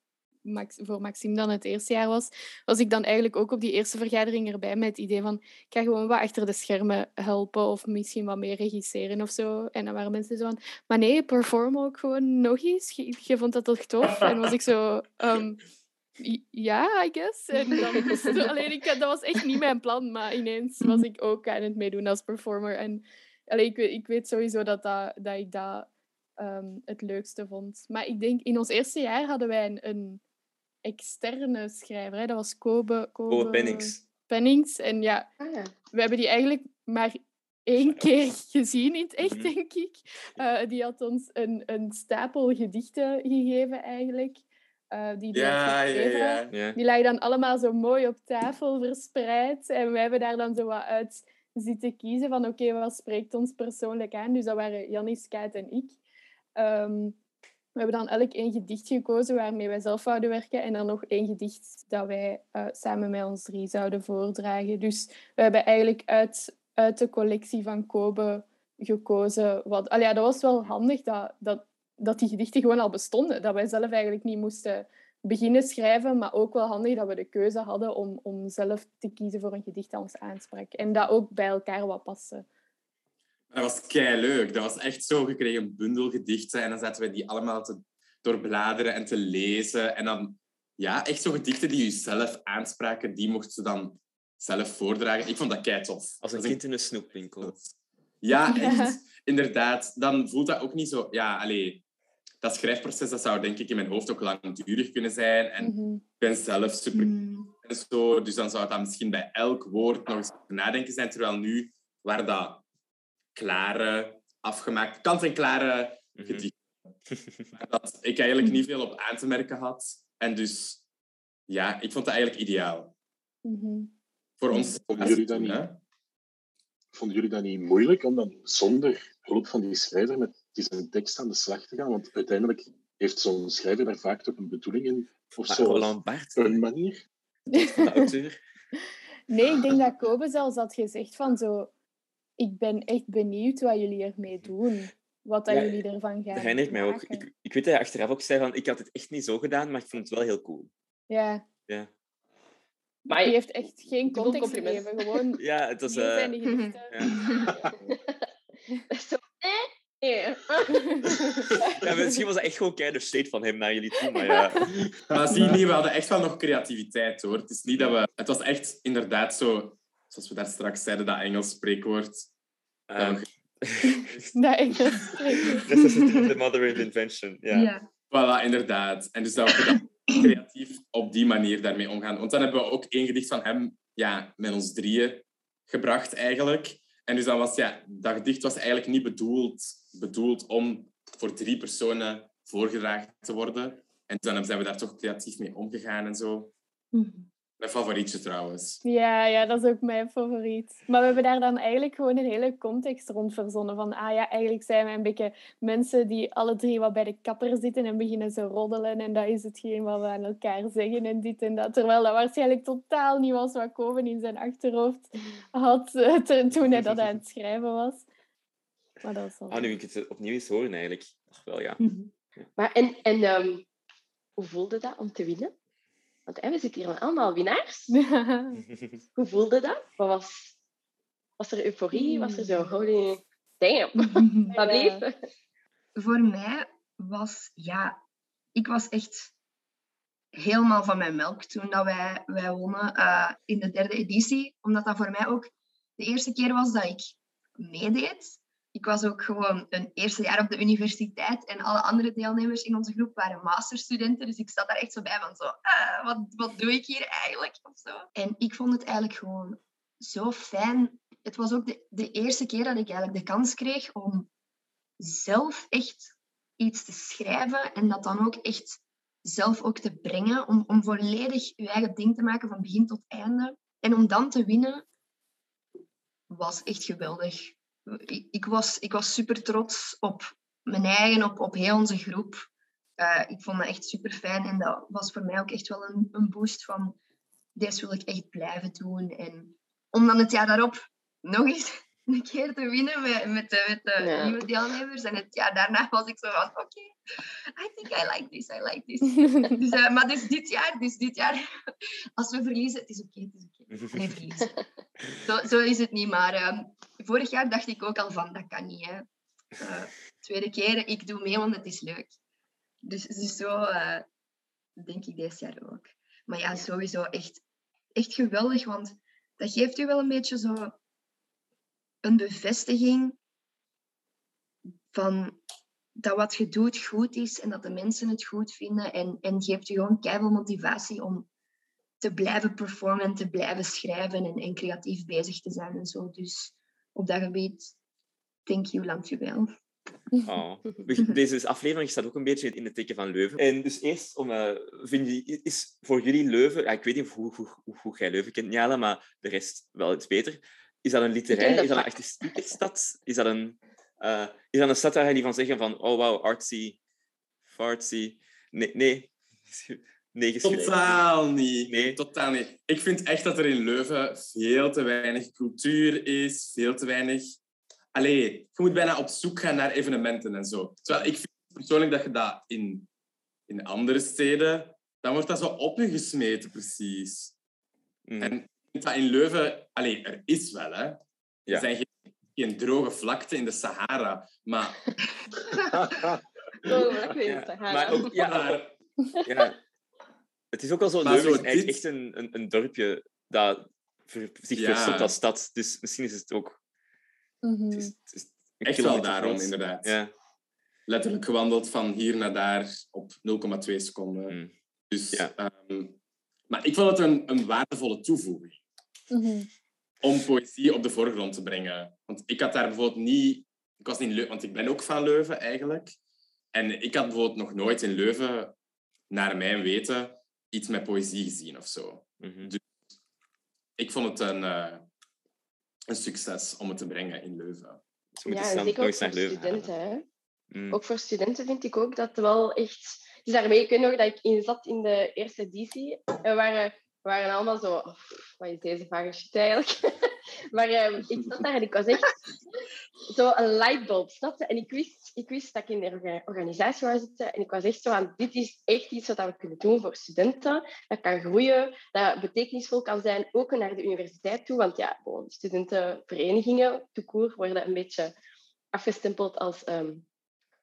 Max, voor Maxime dan het eerste jaar was, was ik dan eigenlijk ook op die eerste vergadering erbij met het idee van ik ga gewoon wat achter de schermen helpen of misschien wat meer regisseren of zo. En dan waren mensen zo van, maar nee, perform ook gewoon nog eens. Je, je vond dat toch tof? En was ik zo, ehm, "I- ja, I guess. En dan, alleen ik, dat was echt niet mijn plan, maar ineens was ik ook aan het meedoen als performer. En allee, ik, weet- ik weet sowieso dat, dat, dat ik dat ehm, het leukste vond. Maar ik denk, in ons eerste jaar hadden wij een, een externe schrijver. Hè? Dat was Kobe, Kobe, Kobe Pennings. Pennings. En ja, Ah, ja. we hebben die eigenlijk maar één keer gezien in het echt, Mhm. denk ik. Eh, die had ons een, een stapel gedichten gegeven, eigenlijk. eh, die Ja, ja, geschreven. ja. Ja. Die lagen dan allemaal zo mooi op tafel verspreid. En wij hebben daar dan zo wat uit zitten kiezen van oké, wat spreekt ons persoonlijk aan? Dus dat waren Jannis, Kaat en ik. Ehm, we hebben dan elk één gedicht gekozen waarmee wij zelf zouden werken. En dan nog één gedicht dat wij eh, samen met ons drie zouden voordragen. Dus we hebben eigenlijk uit, uit de collectie van Kobe gekozen. Wat, ja, dat was wel handig dat, dat, dat die gedichten gewoon al bestonden. Dat wij zelf eigenlijk niet moesten beginnen schrijven, maar ook wel handig dat we de keuze hadden om, om zelf te kiezen voor een gedicht dat ons aansprak. En dat ook bij elkaar wat paste. Dat was kei leuk. Dat was echt zo. Je kreeg een bundel gedichten en dan zaten we die allemaal te doorbladeren en te lezen. En dan, ja, echt zo gedichten die je zelf aanspraken, die mocht ze dan zelf voordragen. Ik vond dat kei tof. Als een kind in een snoepwinkel. Ja, echt. Inderdaad. Dan voelt dat ook niet zo... Ja, allee, dat schrijfproces dat zou denk ik in mijn hoofd ook langdurig kunnen zijn. En Mhm. ik ben zelf super Mm. en zo. Dus dan zou dat misschien bij elk woord nog eens nadenken zijn. Terwijl nu waren dat klare, afgemaakt, kant-en-klare Mhm. gedichten. Waar dat ik eigenlijk niet veel op aan te merken had. En dus, ja, ik vond dat eigenlijk ideaal. Mhm. Voor ons. Vonden jullie dat niet? Vonden jullie dat niet moeilijk om dan zonder hulp van die schrijver met zijn tekst aan de slag te gaan? Want uiteindelijk heeft zo'n schrijver daar vaak toch een bedoeling in. Of Maar zo. Roland Barthes, Een manier. de auteur. Nee, ik denk dat Kobe zelfs had gezegd van zo... Ik ben echt benieuwd wat jullie ermee doen. Wat dat Ja, jullie ervan gaan Dat herinner ik mij ook. Ik, ik weet dat hij achteraf ook zei van, ik had het echt niet zo gedaan, maar ik vond het wel heel cool. Ja, Ja, Maar die heeft echt geen context compliment. gegeven. Gewoon ja het was... eh, zijn de gedichten. ja. zo... Eh. Ja, misschien was dat echt gewoon kleine shade van hem naar jullie toe, maar ja. Maar zie je niet, we hadden echt wel nog creativiteit hoor. Het is niet dat we... Het was echt inderdaad zo, zoals we daar straks zeiden, dat Engels spreekwoord. ehm, dat Engels. Necessity, the mother of invention. Ja. Ja. Voilà, inderdaad. En dus dat we dan creatief op die manier daarmee omgaan. Want dan hebben we ook één gedicht van hem ja, met ons drieën gebracht eigenlijk. En dus dan was ja, dat gedicht was eigenlijk niet bedoeld, bedoeld om voor drie personen voorgedragen te worden. En dan zijn we daar toch creatief mee omgegaan en zo. Mhm. Mijn favorietje trouwens. Ja, ja, dat is ook mijn favoriet. Maar we hebben daar dan eigenlijk gewoon een hele context rond verzonnen. Van, ah ja, eigenlijk zijn we een beetje mensen die alle drie wat bij de kapper zitten en beginnen ze roddelen. En dat is hetgeen wat we aan elkaar zeggen en dit en dat. Terwijl dat waarschijnlijk totaal niet was wat Koven in zijn achterhoofd had eh, te- toen hij dat aan het schrijven was. Maar dat is al... Ah, nu ik het opnieuw eens horen eigenlijk. Ach, wel ja. Mhm. Maar en, en ehm, hoe voelde dat om te winnen? Want hè, we zitten hier met allemaal winnaars. Hoe voelde dat? Wat was, was er euforie? Was er zo, holy damn, wat bleef? Voor mij was, ja, ik was echt helemaal van mijn melk toen dat wij, wij wonnen eh, in de derde editie. Omdat dat voor mij ook de eerste keer was dat ik meedeed. Ik was ook gewoon een eerste jaar op de universiteit en alle andere deelnemers in onze groep waren masterstudenten. Dus ik zat daar echt zo bij van zo, eh, wat, wat doe ik hier eigenlijk? Of zo. En ik vond het eigenlijk gewoon zo fijn. Het was ook de, de eerste keer dat ik eigenlijk de kans kreeg om zelf echt iets te schrijven en dat dan ook echt zelf ook te brengen, om, om volledig je eigen ding te maken van begin tot einde. En om dan te winnen, was echt geweldig. Ik, was, ik was super trots op mijn eigen, op, op heel onze groep. Eh, ik vond dat echt super fijn en dat was voor mij ook echt wel een, een boost van deze wil ik echt blijven doen. En om dan het jaar daarop nog eens een keer te winnen met, met de, met de Ja. nieuwe deelnemers. En het jaar daarna was ik zo van, oké, I think I like this, I like this. Dus, eh, maar dus dit jaar, dus dit jaar, als we verliezen, het is oké, het is oké. Nee, verliezen. Zo, zo is het niet, maar ehm, vorig jaar dacht ik ook al van, dat kan niet, hè. Eh, tweede keer, ik doe mee, want het is leuk. Dus, dus zo eh, denk ik deze jaar ook. Maar ja, sowieso echt, echt geweldig, want dat geeft u wel een beetje zo een bevestiging van dat wat je doet goed is en dat de mensen het goed vinden en, en geeft u gewoon keihard motivatie om te blijven performen en te blijven schrijven en, en creatief bezig te zijn en zo. Dus op dat gebied, thank you, dankjewel. Oh. Deze aflevering staat ook een beetje in het teken van Leuven. En dus eerst, om, eh, vind je, is voor jullie Leuven... Ja, ik weet niet hoe, hoe, hoe, hoe jij Leuven kent, Njala, maar de rest wel iets beter. Is dat een literair, is dat een artistieke stad? Is dat een, eh, is dat een stad waar jullie van zeggen van... Oh, wow, artsy, fartsy... Nee, nee. Nee. Totaal niet. Nee. Totaal niet. Ik vind echt dat er in Leuven veel te weinig cultuur is, veel te weinig... Allee, je moet bijna op zoek gaan naar evenementen en zo. Terwijl ik vind persoonlijk dat je dat in, in andere steden... Dan wordt dat zo op je gesmeten, precies. Mm. En dat in Leuven... Allee, er is wel, hè. Ja. Er zijn geen geen droge vlakte in de Sahara. Maar, in de Sahara. maar ook, ja, maar ja, het is ook al zo, Maar Leuven zo is dit- echt een, een, een dorpje dat ver- zich Ja. verstopt als stad. Dus misschien is het ook... Mhm. Het is, het is echt wel daarom, groot. inderdaad. Ja. Letterlijk gewandeld van hier naar daar op 0,2 seconden. Mm. Dus, Ja. ehm, maar ik vond het een, een waardevolle toevoeging. Mhm. om poëzie op de voorgrond te brengen. Want ik had daar bijvoorbeeld niet... Ik was niet in Leuven, want ik ben ook van Leuven eigenlijk. En ik had bijvoorbeeld nog nooit in Leuven, naar mijn weten, iets met poëzie gezien of zo. Mhm. Ik vond het een, eh, een succes om het te brengen in Leuven. Dus we moeten Ja, snel en zeker ook voor studenten. Hè? Mm. Ook voor studenten vind ik ook dat het wel echt... Is daarmee, ik weet nog dat ik in zat in de eerste editie. We waren, we waren allemaal zo... oh, wat is deze vage shit eigenlijk? maar ehm, ik zat daar en ik was echt zo een lightbulb, snap? En ik wist, ik wist dat ik in de orga- organisatie wou zitten. En ik was echt zo van, dit is echt iets wat we kunnen doen voor studenten. Dat kan groeien, dat betekenisvol kan zijn, ook naar de universiteit toe. Want ja, gewoon, studentenverenigingen, toekoor, worden een beetje afgestempeld als ehm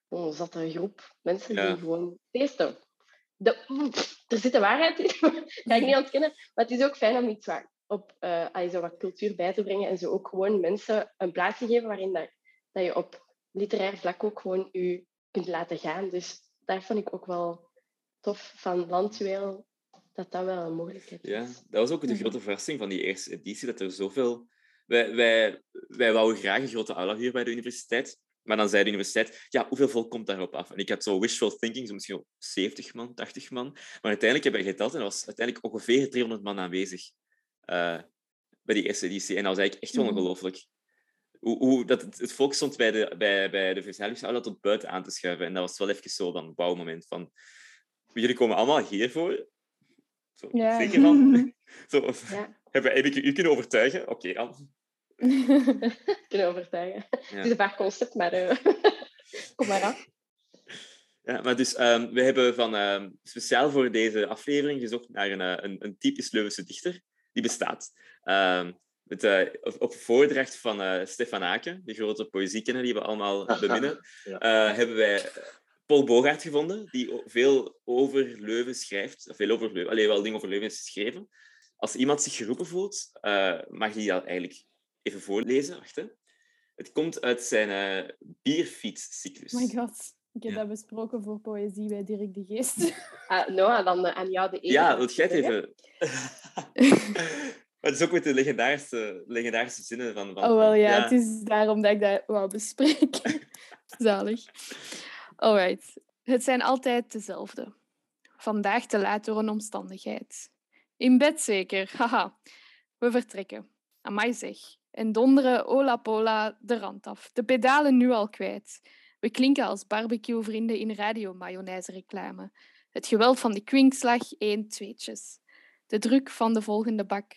een zatte groep mensen Ja. die gewoon feesten. De, er zit de waarheid in, ga ik niet ontkennen. Maar het is ook fijn om iets wat, op, eh, allee, zo wat cultuur bij te brengen en zo ook gewoon mensen een plaats te geven waarin dat, dat je op literair vlak ook gewoon je kunt laten gaan. Dus daar vond ik ook wel tof van Landjuweel, dat dat wel een mogelijkheid is. Ja, dat was ook de grote verrassing van die eerste editie, dat er zoveel... Wij, wij, wij wouden graag een grote aula hier bij de universiteit, maar dan zei de universiteit, ja, hoeveel volk komt daarop af? En ik had zo wishful thinking, zo misschien wel 70 man, 80 man. Maar uiteindelijk hebben we geteld en er was uiteindelijk ongeveer 300 man aanwezig eh, bij die eerste editie. En dat was eigenlijk echt Mhm. ongelooflijk. Hoe, hoe dat het, het volk stond bij de, bij, bij de verzadigingsaula tot buiten aan te schuiven. En dat was wel even zo dan wauw moment van... Jullie komen allemaal hiervoor? Zo, Ja. Zeker van? zo, Ja. heb, heb ik u kunnen overtuigen? Oké, dan. Kunnen overtuigen. Ja. Het is een vaag concept, maar eh, kom maar af. Ja, maar dus ehm, we hebben van, ehm, speciaal voor deze aflevering gezocht naar een, eh, een, een typisch Leuvense dichter. Die bestaat. Ehm, met, eh, op, op voordracht van eh, Stefan Aken, de grote poëziekenner die we allemaal beminnen, Ja. eh, hebben wij Paul Bogaert gevonden, die veel over Leuven schrijft. Of veel over Leuven, alleen wel dingen over Leuven is geschreven. Als iemand zich geroepen voelt, eh, mag hij dat eigenlijk even voorlezen. Wacht, hè. Het komt uit zijn eh bierfietscyclus. Oh my god. Ik heb Ja. dat besproken voor poëzie bij Dirk de Geest. Ah, Noah, dan eh, aan jou de eer. Ja, wilt jij het even... maar het is ook met de legendarische, legendarische zinnen van... van Oh, wel ja, ja. het is daarom dat ik dat wou bespreken. Zalig. Alright. Het zijn altijd dezelfde. Vandaag te laat door een omstandigheid. In bed zeker, haha. We vertrekken. Amai zeg. En donderen ola pola de rand af. De pedalen nu al kwijt. We klinken als barbecue-vrienden in radio-mayonaise-reclame. Het geweld van de kwinkslag, één tweetjes. De druk van de volgende bak.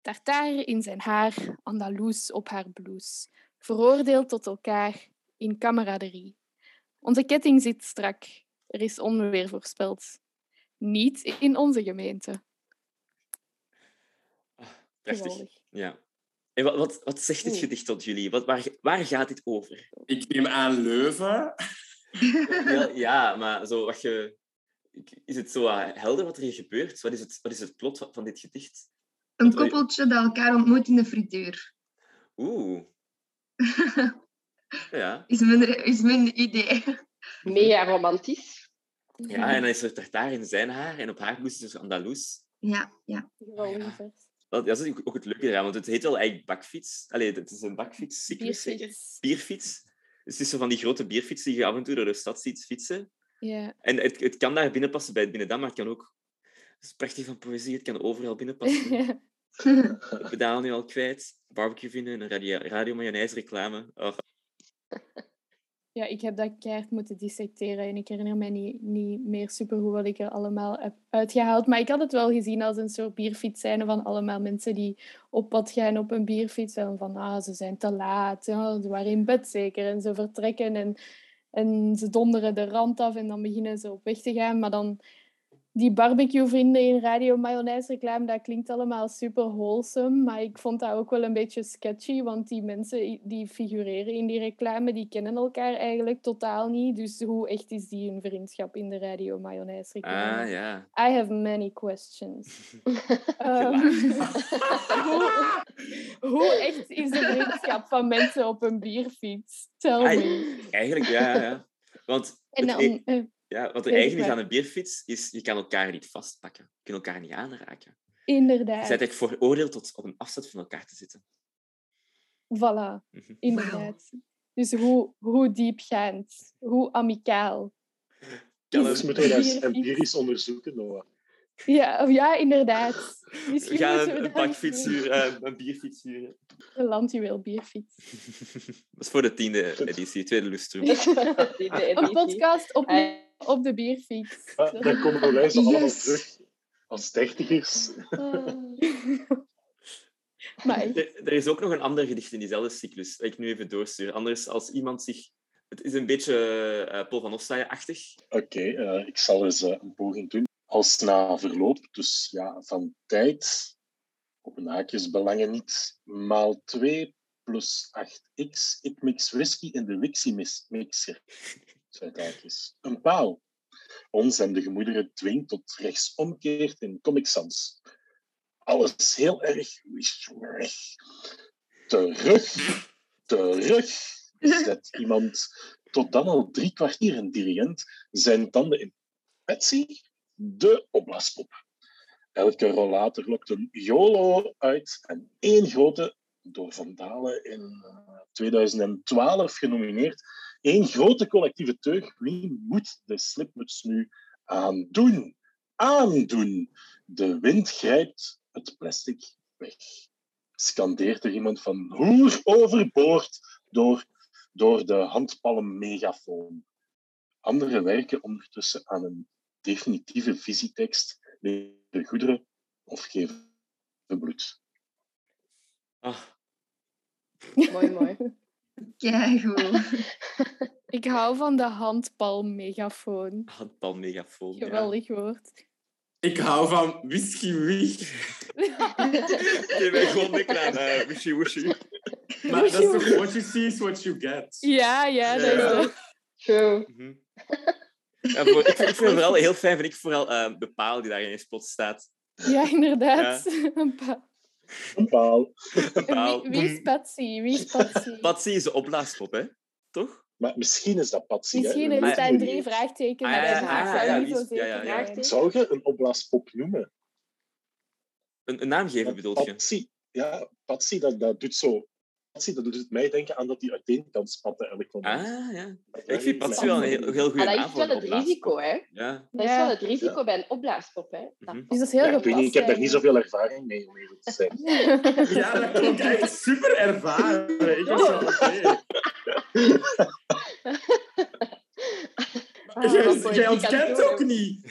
Tartaar in zijn haar, Andaloes op haar blouse. Veroordeeld tot elkaar in kameraderie. Onze ketting zit strak. Er is onweer voorspeld. Niet in onze gemeente. Prachtig. Geweldig. Ja. En wat, wat, wat zegt dit gedicht tot jullie? Wat, waar, waar gaat dit over? Ik neem aan Leuven. Ja, ja, maar zo wat je... Is het zo eh, helder wat er hier gebeurt? Wat is het, wat is het plot van, van dit gedicht? Een koppeltje dat elkaar ontmoet in de frituur. Oeh. Ja. Is mijn, is mijn idee. Mega romantisch. ja, en dan is er tartaar in zijn haar en op haar blouse is er Andaloes. Ja, ja. Geweldig vers. Dat, dat is ook- het leuke eraan, want het heet wel eigenlijk bakfiets. Allee, het is een bakfietscyclus, zeker? Bierfiets. Bierfiets. Dus het is zo van die grote bierfietsen die je af en toe door de stad ziet fietsen. Ja. En het, het kan daar binnenpassen bij het Binnendam, maar het kan ook... Dat is prachtig van poëzie, het kan overal binnenpassen. De pedalen nu al kwijt, barbecue vinden, een radio, radio mayonaise reclame. Oh, ja, ik heb dat keihard moeten dissecteren en ik herinner mij niet, niet meer supergoed wat ik er allemaal heb uitgehaald. Maar ik had het wel gezien als een soort bierfiets zijn van allemaal mensen die op pad gaan op een bierfiets. En van, ah, ze zijn te laat, ja, ze waren in bed zeker en ze vertrekken en, en ze donderen de rand af en dan beginnen ze op weg te gaan. Maar dan die barbecue-vrienden in radio mayonaise reclame, dat klinkt allemaal super wholesome, maar ik vond dat ook wel een beetje sketchy, want die mensen die figureren in die reclame, die kennen elkaar eigenlijk totaal niet. Dus hoe echt is die hun vriendschap in de radio mayonaise reclame? Ah, ja. I have many questions. Ehm, hoe, hoe echt is de vriendschap van mensen op een bierfiets? Tell me. Eigenlijk, ja, ja. Want, En dan, e- eh, ja, wat er eigenlijk is aan een bierfiets, is je kan elkaar niet vastpakken. Je kunt elkaar niet aanraken. Je inderdaad. bent eigenlijk veroordeeld tot op een afstand van elkaar te zitten. Voilà, Mhm. inderdaad. Dus hoe, hoe diepgaand, hoe amicaal. Kan Is Dus moeten we dat empirisch onderzoeken, Noah. Ja, ja inderdaad. We Misschien gaan moeten we een, bakfiets huren, eh, een bierfiets huren. Een landjuweel bierfiets. Dat is voor de tiende editie, tweede lustrum. Een podcast op, Eh, op de bierfiets. Dan komen wij zo allemaal Yes. terug als dertigers. Maar echt, Er, er is ook nog een ander gedicht in diezelfde cyclus, dat ik nu even doorstuur. Anders als iemand zich... Het is een beetje eh, Paul van Ostaaien-achtig. Oké, eh, ik zal eens eh, een poging doen. Als na verloop dus, ja, van tijd, op een haakjes belangen niet, maal 2 plus 8x, ik mix whisky in de Wixie-mixer. Zuidhaakjes. Een paal. Ons en de gemoederen dwingt tot rechtsomkeert in Comic Sans. Alles heel erg weg. Terug, terug, zet iemand tot dan al drie kwartier een dirigent zijn tanden in Patsy, de opblaaspop. Elke rollator lokt een YOLO uit en één grote, door Van Dalen in eh, 2012 genomineerd, één grote collectieve teug. Wie moet de slipmuts nu aandoen? Aandoen! De wind grijpt het plastic weg. Scandeert er iemand van hoer overboord door, door de handpalm megafoon. Anderen werken ondertussen aan een definitieve visietekst, leveren goederen of geven bloed. Ah, Mooi, mooi. Keigoed. ik hou van de handpalm-megafoon. handpal megafoon. ja. Geweldig woord. Ik hou van whisky wee. Je bent gewoon lekker aan uh, wishy. Maar dat is toch what you see is what you get. Ja, ja, dat is Ja. ook. True. Mhm. Ja, voor, ik, vind- ik vind het vooral heel fijn, vind ik vooral eh, de paal die daar in je plot staat. Ja, inderdaad. Een paal. Paal. Wie, wie is Patsy? Wie is Patsy? Patsy is de opblaaspop, hè? Toch? Maar misschien is dat Patsy. hè? Misschien er weten staan het drie vraagtekens. Ah, bij ja, de vraag. ja, is- ja, ja. Zou je een opblaaspop noemen? Een, een naam geven, Want bedoel je? Patsy, ja, Patsy, dat, dat doet zo... Patsy, dat doet het mij denken aan dat hij uiteen kan spatten elk moment. Ah, ja. Ik vind Patsy wel een heel, heel goede Maar dat is wel het risico, hè. Ja. Dat is Ja. wel het risico bij een opblaaspop, hè. Dat- Mhm. Dus dat is heel Ja, ik weet niet, ik heb daar niet zoveel ervaring mee, om eerlijk te zijn. Ja, dat klonk echt super ervaren. Ik was zo. Ah, Jij- het ontkent doen, ook hè. niet.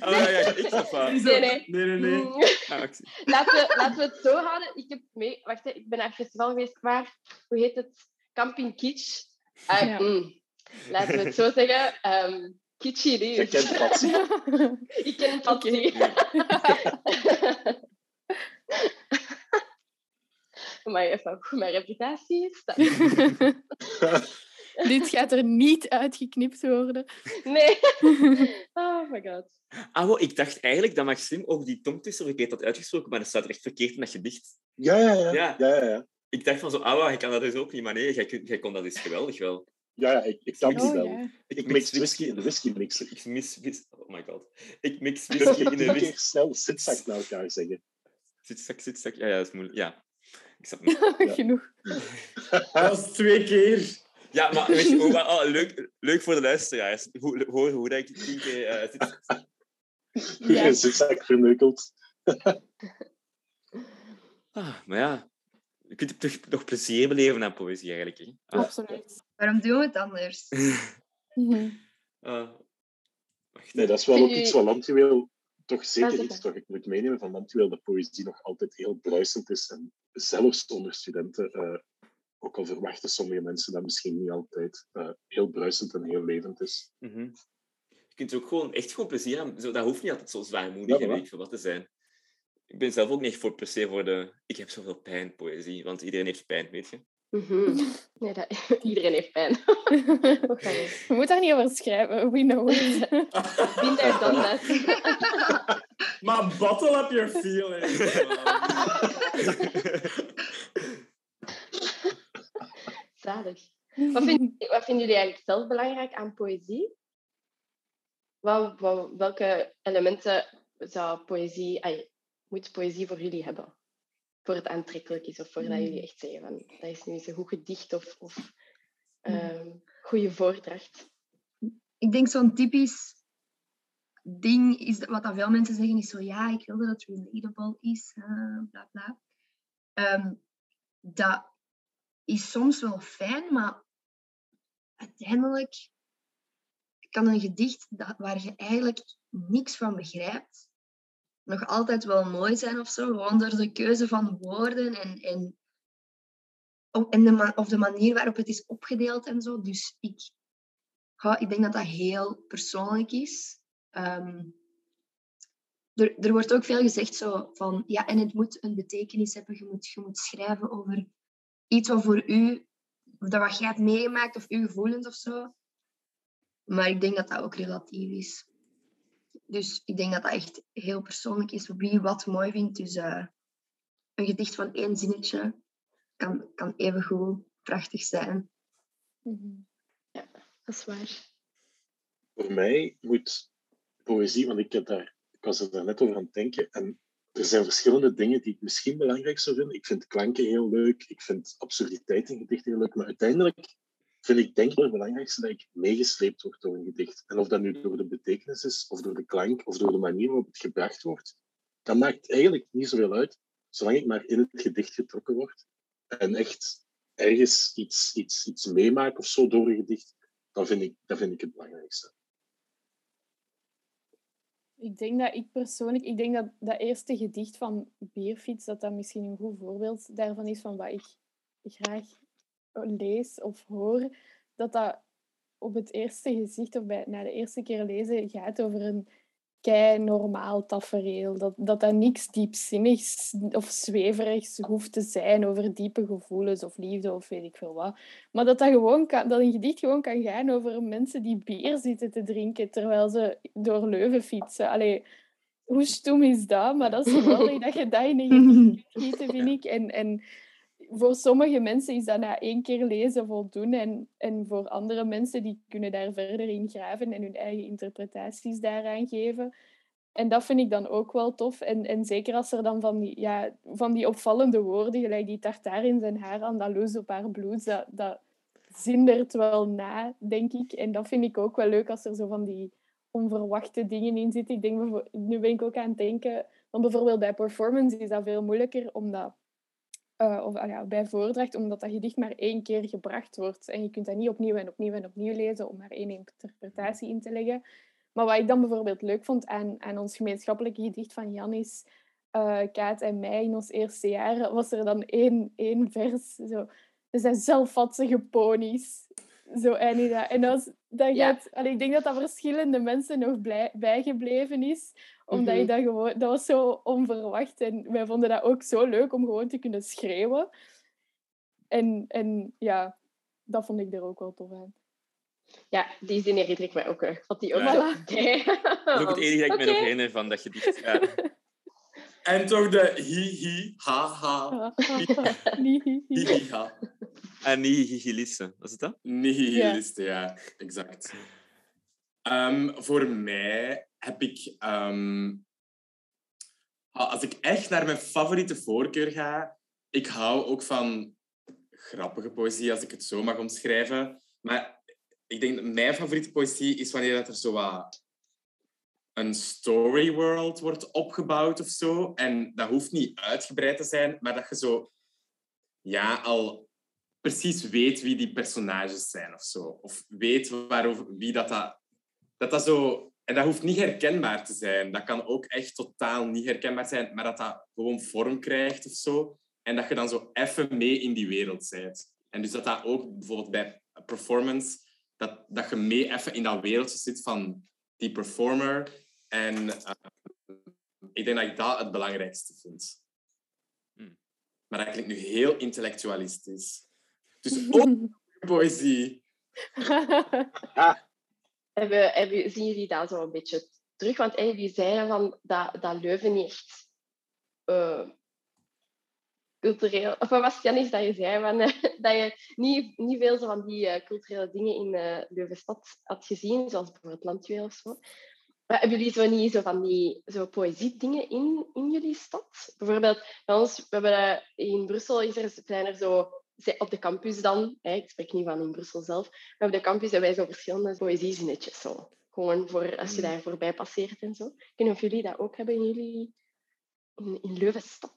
Oh ja, ja, ik snap wel. Nee, nee. Nee, nee, nee. Mm. Ah, Laten we, laten we het zo houden. Ik heb mee... Wacht, hè, ik ben naar een festival geweest waar... Hoe heet het? Camping Kitsch. Ah, Ja. mm. Laten we het zo zeggen. ehm kitschy Je kent Patsy. Ik ken Patsy. maar even hoe mijn reputatie is. dat- Dit gaat er niet uitgeknipt worden. Nee. Oh my god. Ah, wel, ik dacht eigenlijk dat Maxime ook die tongtwister verkeerd had uitgesproken, maar dat staat er echt verkeerd in dat gedicht. Ja, ja, ja. Ja. ja. ja, ja. Ik dacht van zo, ah, wel, ik kan dat dus ook niet, maar nee, jij, jij kon dat dus geweldig wel. Ja, ja, ik, ik kan die Oh wel. ja. Ik mix whisky in de whisky mixer. Ik mis, mis- oh my god. Ik mix whisky ik in de whisky. snel zitzak naar elkaar zeggen. Zitzak, zitzak. Ja, ja, dat is moeilijk. Ja. Ik snap. Genoeg. Dat was twee keer. Ja, maar weet je, oh, oh, leuk, leuk voor de luisteraars. Hoe, hoor hoe dat ik tien keer... eh, zit- Ja. zitzak verneukeld. Ah, maar ja, je kunt toch nog plezier beleven aan poëzie eigenlijk. Hè? Ah, Absoluut. Waarom doen we het anders? Mhm. ah. Wacht, Nee, dat is wel ook iets wat Landjuweel toch zeker iets toch ik moet meenemen van Landjuweel, dat poëzie nog altijd heel bruisend is en zelfs onder studenten eh, ook al verwachten sommige mensen dat misschien niet altijd uh, heel bruisend en heel levend is. Mm -hmm. Je kunt er ook gewoon echt gewoon plezier aan. Zo, dat hoeft niet altijd zo zwaarmoedig ja, en weet wat te zijn. Ik ben zelf ook niet voor per se voor de... Ik heb zoveel pijn, poëzie. Want iedereen heeft pijn, weet je. Mm -hmm. nee, dat... iedereen heeft pijn. Je moet daar niet over schrijven. We know it. Been there, done that. maar bottle up your feelings. Zalig. Wat, vind, wat vinden jullie eigenlijk zelf belangrijk aan poëzie? Wat, wat, welke elementen zou poëzie, ay, moet poëzie voor jullie hebben? Voor het aantrekkelijk is of voordat jullie echt zeggen van dat is nu eens een goed gedicht of, of um, goede voordracht? Ik denk zo'n typisch ding is wat dat veel mensen zeggen is zo ja, ik wil dat het relatable is, uh, bla bla. Um, dat is soms wel fijn, maar uiteindelijk kan een gedicht dat, waar je eigenlijk niks van begrijpt, nog altijd wel mooi zijn of zo. Gewoon door de keuze van woorden en, en, de, of de manier waarop het is opgedeeld en zo. Dus ik, ik denk dat dat heel persoonlijk is. Um, er, er wordt ook veel gezegd zo van, ja, en het moet een betekenis hebben. Je moet, je moet schrijven over iets wat voor u, dat wat jij hebt meegemaakt of uw gevoelens of zo. Maar ik denk dat dat ook relatief is. Dus ik denk dat dat echt heel persoonlijk is wie wat mooi vindt. Dus uh, een gedicht van één zinnetje kan, kan even goed prachtig zijn. Mm-hmm. Ja, dat is waar. Voor mij moet poëzie, want ik, heb daar, ik was er daar net over aan het denken, en er zijn verschillende dingen die ik misschien belangrijk zou vinden. Ik vind klanken heel leuk, ik vind absurditeit in gedichten heel leuk, maar uiteindelijk vind ik denk ik het belangrijkste dat ik meegesleept word door een gedicht. En of dat nu door de betekenis is, of door de klank, of door de manier waarop het gebracht wordt, dat maakt eigenlijk niet zoveel uit, zolang ik maar in het gedicht getrokken word en echt ergens iets, iets, iets meemaak of zo door een gedicht, dan vind ik, dat vind ik het belangrijkste. Ik denk dat ik persoonlijk, ik denk dat dat eerste gedicht van Beerfiets, dat dat misschien een goed voorbeeld daarvan is van wat ik graag lees of hoor, dat dat op het eerste gezicht of bij, na de eerste keer lezen gaat over een kei normaal tafereel. Dat, dat dat niks diepzinnigs of zweverigs hoeft te zijn over diepe gevoelens of liefde of weet ik veel wat. Maar dat, dat, gewoon kan, dat een gedicht gewoon kan gaan over mensen die bier zitten te drinken terwijl ze door Leuven fietsen. Allee, hoe stom is dat? Maar dat is geweldig dat je dat in een gedicht vind ik. En, en voor sommige mensen is dat na één keer lezen voldoende. En, en voor andere mensen die kunnen daar verder in graven en hun eigen interpretaties daaraan geven. En dat vind ik dan ook wel tof. En, en zeker als er dan van die, ja, van die opvallende woorden, gelijk die tartaar in zijn haar, Andaloes op haar bloed, dat, dat zindert wel na, denk ik. En dat vind ik ook wel leuk als er zo van die onverwachte dingen in zitten. Ik denk, nu ben ik ook aan het denken, want bijvoorbeeld bij performance is dat veel moeilijker, omdat uh, of ja, bij voordracht, omdat dat gedicht maar één keer gebracht wordt. En je kunt dat niet opnieuw en opnieuw en opnieuw lezen om maar één interpretatie in te leggen. Maar wat ik dan bijvoorbeeld leuk vond aan, aan ons gemeenschappelijke gedicht van Janis, uh, Kaat en mij in ons eerste jaar, was er dan één, één vers. Zo. Zijn zelfvatsige ponies. Zo eindig dat. En dat, dat gaat, allee, ik denk dat dat verschillende mensen nog blij, bijgebleven is omdat je mhm. dat gewoon... Dat was zo onverwacht. En wij vonden dat ook zo leuk om gewoon te kunnen schreeuwen. En, en ja, dat vond ik er ook wel tof aan. Ja, die zin herinner ik mij ook erg. Want die ook ja. Dat is ook het enige dat ik me nog herinner van dat gedicht. Ja. En toch de hi-hi, ha-ha. Hi-hi-ha. En nihilisten, was het dat? Nihilisten, ja. ja, exact. Um, voor mij heb ik... Um, als ik echt naar mijn favoriete voorkeur ga... Ik hou ook van grappige poëzie, als ik het zo mag omschrijven. Maar ik denk dat mijn favoriete poëzie is wanneer dat er zo wat een story world wordt opgebouwd of zo. En dat hoeft niet uitgebreid te zijn, maar dat je zo ja, al precies weet wie die personages zijn of zo. Of weet waarover, wie dat, dat, dat, dat zo... En dat hoeft niet herkenbaar te zijn. Dat kan ook echt totaal niet herkenbaar zijn, maar dat dat gewoon vorm krijgt of zo. En dat je dan zo even mee in die wereld bent. En dus dat dat ook bijvoorbeeld bij performance, dat, dat je mee even in dat wereldje zit van die performer. En eh, ik denk dat ik dat het belangrijkste vind. Hmm. Maar dat klinkt nu heel intellectualistisch. Dus ook poëzie. Hebben, hebben, zien jullie dat zo een beetje terug? Want jullie zeiden van dat, dat Leuven niet echt eh, cultureel... Of wat was Janis, dat je zei? Van, eh, dat je niet, niet veel zo van die eh, culturele dingen in uh, Leuvenstad had gezien, zoals bijvoorbeeld Landjuweel of zo. Maar hebben jullie zo niet zo van die zo poëzie-dingen in, in jullie stad? Bijvoorbeeld, bij ons, we hebben, in Brussel is er, zijn er zo op de campus dan, hè, ik spreek niet van in Brussel zelf, maar op de campus hebben wij zo verschillende poëziezinnetjes. Zo. Gewoon voor als je daar voorbij passeert en zo. Ik weet niet of jullie dat ook hebben in jullie in, in Leuvenstad.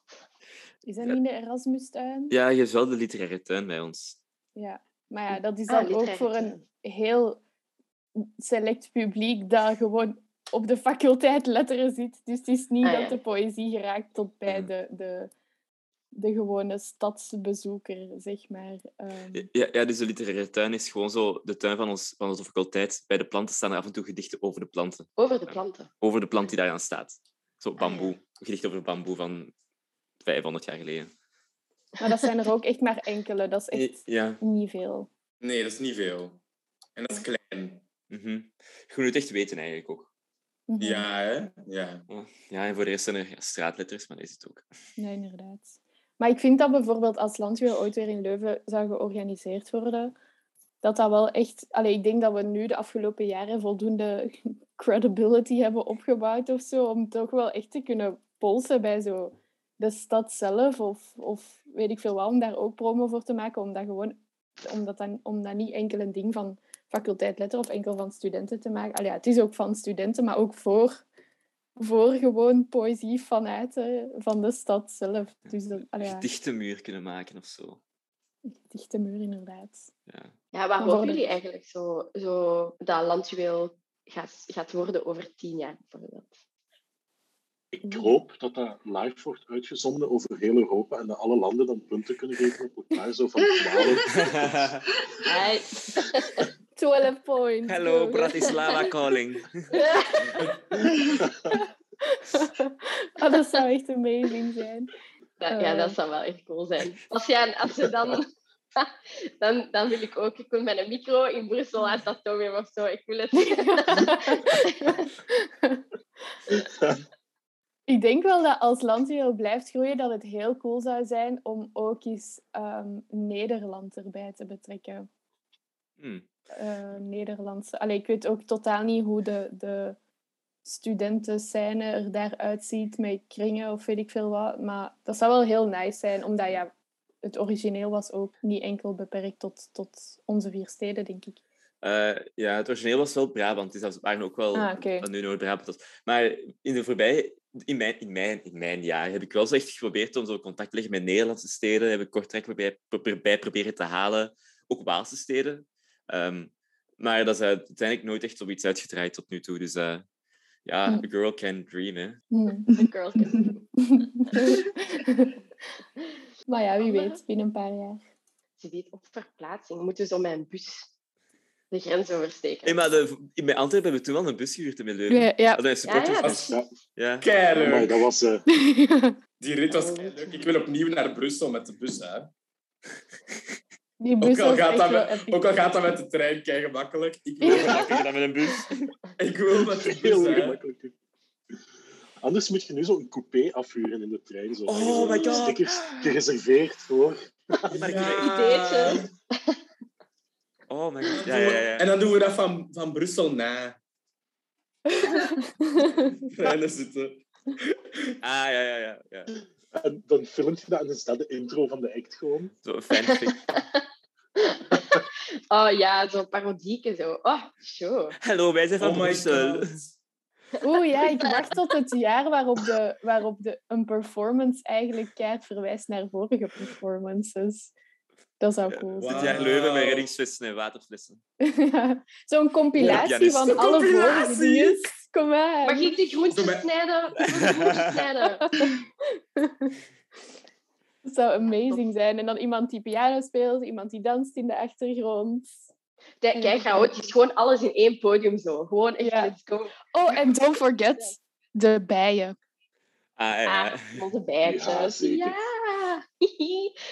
Is dat niet in de Erasmustuin? Ja, je hebt wel de literaire tuin bij ons. Ja, maar ja, dat is Ah, dan ook voor een heel select publiek dat gewoon op de faculteit letteren zit. Dus het is niet Ah, dat de poëzie geraakt tot bij Mhm. de, de, de gewone stadsbezoeker, zeg maar. Ehm, Ja, ja, dus de literaire tuin is gewoon zo de tuin van, ons, van onze faculteit. Bij de planten staan er af en toe gedichten over de planten. Over de planten. Over de plant die daar aan staat. Zo Ah, bamboe. Een gedicht over bamboe van 500 jaar geleden. Maar dat zijn er ook echt maar enkele. Dat is echt Ja. niet veel. Nee, dat is niet veel. En dat is klein. Je moet het echt weten eigenlijk ook. Mhm. Ja, hè? Ja. Ja, en voor de rest zijn er ja, straatletters, maar dat is het ook. Ja, inderdaad. Maar ik vind dat bijvoorbeeld als Landweer ooit weer in Leuven zou georganiseerd worden, dat dat wel echt... Allee, ik denk dat we nu de afgelopen jaren voldoende credibility hebben opgebouwd of zo, om toch wel echt te kunnen polsen bij zo de stad zelf of, of weet ik veel wat, om daar ook promo voor te maken, om dat gewoon... Om dat, dan, om dat niet enkel een ding van faculteit letter of enkel van studenten te maken. Allee, het is ook van studenten, maar ook voor voor gewoon poëzie vanuit eh, van de stad zelf. Dus dat, allee, Een ja, gedichtenmuur kunnen maken of zo. een dichte muur inderdaad. Ja. Ja, waar Voor hopen jullie eigenlijk zo, zo dat landjuweel gaat, gaat worden over tien jaar bijvoorbeeld? Ik hoop dat dat live wordt uitgezonden over heel Europa en dat alle landen dan punten kunnen geven op elkaar. Zo van 12. Hey. 12 points. Hello. Bratislava calling. oh, dat zou echt amazing zijn. Dat- ja, dat zou wel echt cool zijn. Als, jij, als je dan... Dan, dan wil ik ook... Ik wil met een micro in Brussel aan dat of zo. Ik wil het... Ik denk wel dat als landjuweel blijft groeien, dat het heel cool zou zijn om ook eens ehm, Nederland erbij te betrekken. Hmm. eh Nederlandse. Allee, ik weet ook totaal niet hoe de, de studentenscène er daaruit ziet met kringen of weet ik veel wat. Maar dat zou wel heel nice zijn, omdat ja, het origineel was ook niet enkel beperkt tot, tot onze vier steden, denk ik. Eh, ja, het origineel was wel Brabant, dus dat waren ook wel Ah, nu Noord-Brabant was. Maar in de voorbije, in mijn, in, mijn, in mijn jaar heb ik wel zo echt geprobeerd om zo contact te leggen met Nederlandse steden. Heb ik Kortrijk bij, bij proberen te halen, ook Waalse steden. Ehm, maar dat is uiteindelijk nooit echt zoiets uitgedraaid tot nu toe. Dus eh, ja, Hm. a girl can dream, hè. Hmm. The girl can- maar ja, wie weet, binnen een paar jaar. Ze weet op verplaatsing. Moeten we zo met een bus de grens oversteken. Hey, maar de, in bij Antwerpen hebben we toen wel een bus gehuurd in Leuven. Ja, ja. Hadden een ja, ja, is... Ja, Ja. Dat was... eh, Die rit was keileuk. Ik wil opnieuw naar Brussel met de bus. Hè. Die Ook, bus al was gaat dat met, ook al gaat dat met de trein kei gemakkelijk. Ik wil, Makkelijker dan met een bus. ik wil met de bus. Gemakkelijk. Anders moet je nu zo'n coupé afhuren in de trein. Zo. Oh my God. Stickers gereserveerd voor. Ik- Ideetje. Oh my god. Ja, ja, ja. En dan doen we dat van, van Brussel na. Treinen zitten. Ah, ja, ja, ja. ja. En dan filmt je dat en dan staat de intro van de act gewoon. Zo een fanfic. Oh ja, zo'n parodieke zo. Oh, show. Hallo, wij zijn van Oh Brussel. Oeh ja, ik wacht tot het jaar waarop, de, waarop de, een performance eigenlijk keihard verwijst naar vorige performances. Dat zou cool zijn. Het jaar Leuven met reddingsflessen en waterflessen. Zo'n compilatie van alle dingen. Kom maar. Mag ik de Doe mij- snijden? Ik de snijden. Dat zou amazing zijn. En dan iemand die piano speelt, iemand die danst in de achtergrond. De, kijk, chaotisch. Gewoon alles in één podium zo. Gewoon echt, Ja. let's go. Oh, en don't forget de bijen. Ah, ja, ja. Ah, onze bijtjes. Ja. Ja.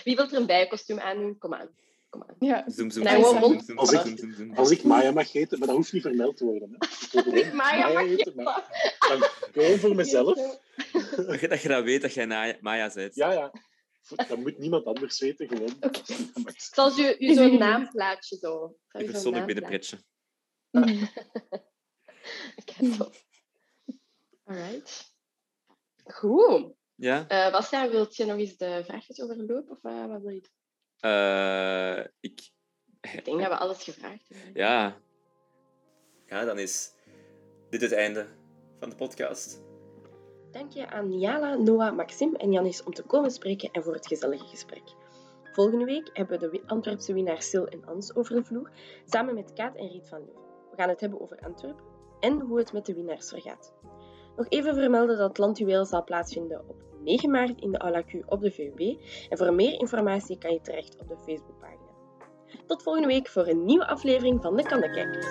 Wie wil er een bijenkostuum aandoen? Kom aan. Kom aan. Ja. Zoom, zoom, zoom, gewoon zoom, zoom, Als ik- zoom, zoom, zoom. Als ik Maya mag heten, maar dat hoeft niet vermeld te worden. Hè. Ik gewoon Maya mag heten, maar dan gewoon voor mezelf. Dat je, dat je dat weet, dat jij Maya bent. Ja, ja. Dat moet niemand anders weten, gewoon. Zoals je, je zo'n naamplaatje zo. Zo'n persoonlijk binnenpretje. Kijk, tof. Alright. Goed. Ja? Eh Bastiaan, wilt je nog eens de vraagjes overlopen? Of eh, wat wil je doen? Eh, ik... Ik denk dat we alles gevraagd hebben. Ja. Ja, dan is dit het einde van de podcast. Dank je aan Niala, Noah, Maxim en Janis om te komen spreken en voor het gezellige gesprek. Volgende week hebben we de Antwerpse winnaars Sil en Ans over de vloer, samen met Kaat en Riet van Leuven. We gaan het hebben over Antwerpen en hoe het met de winnaars vergaat. Nog even vermelden dat het Landjuweel zal plaatsvinden op 9 maart in de Aula op de VUB. En voor meer informatie kan je terecht op de Facebookpagina. Tot volgende week voor een nieuwe aflevering van de Kannekijkers.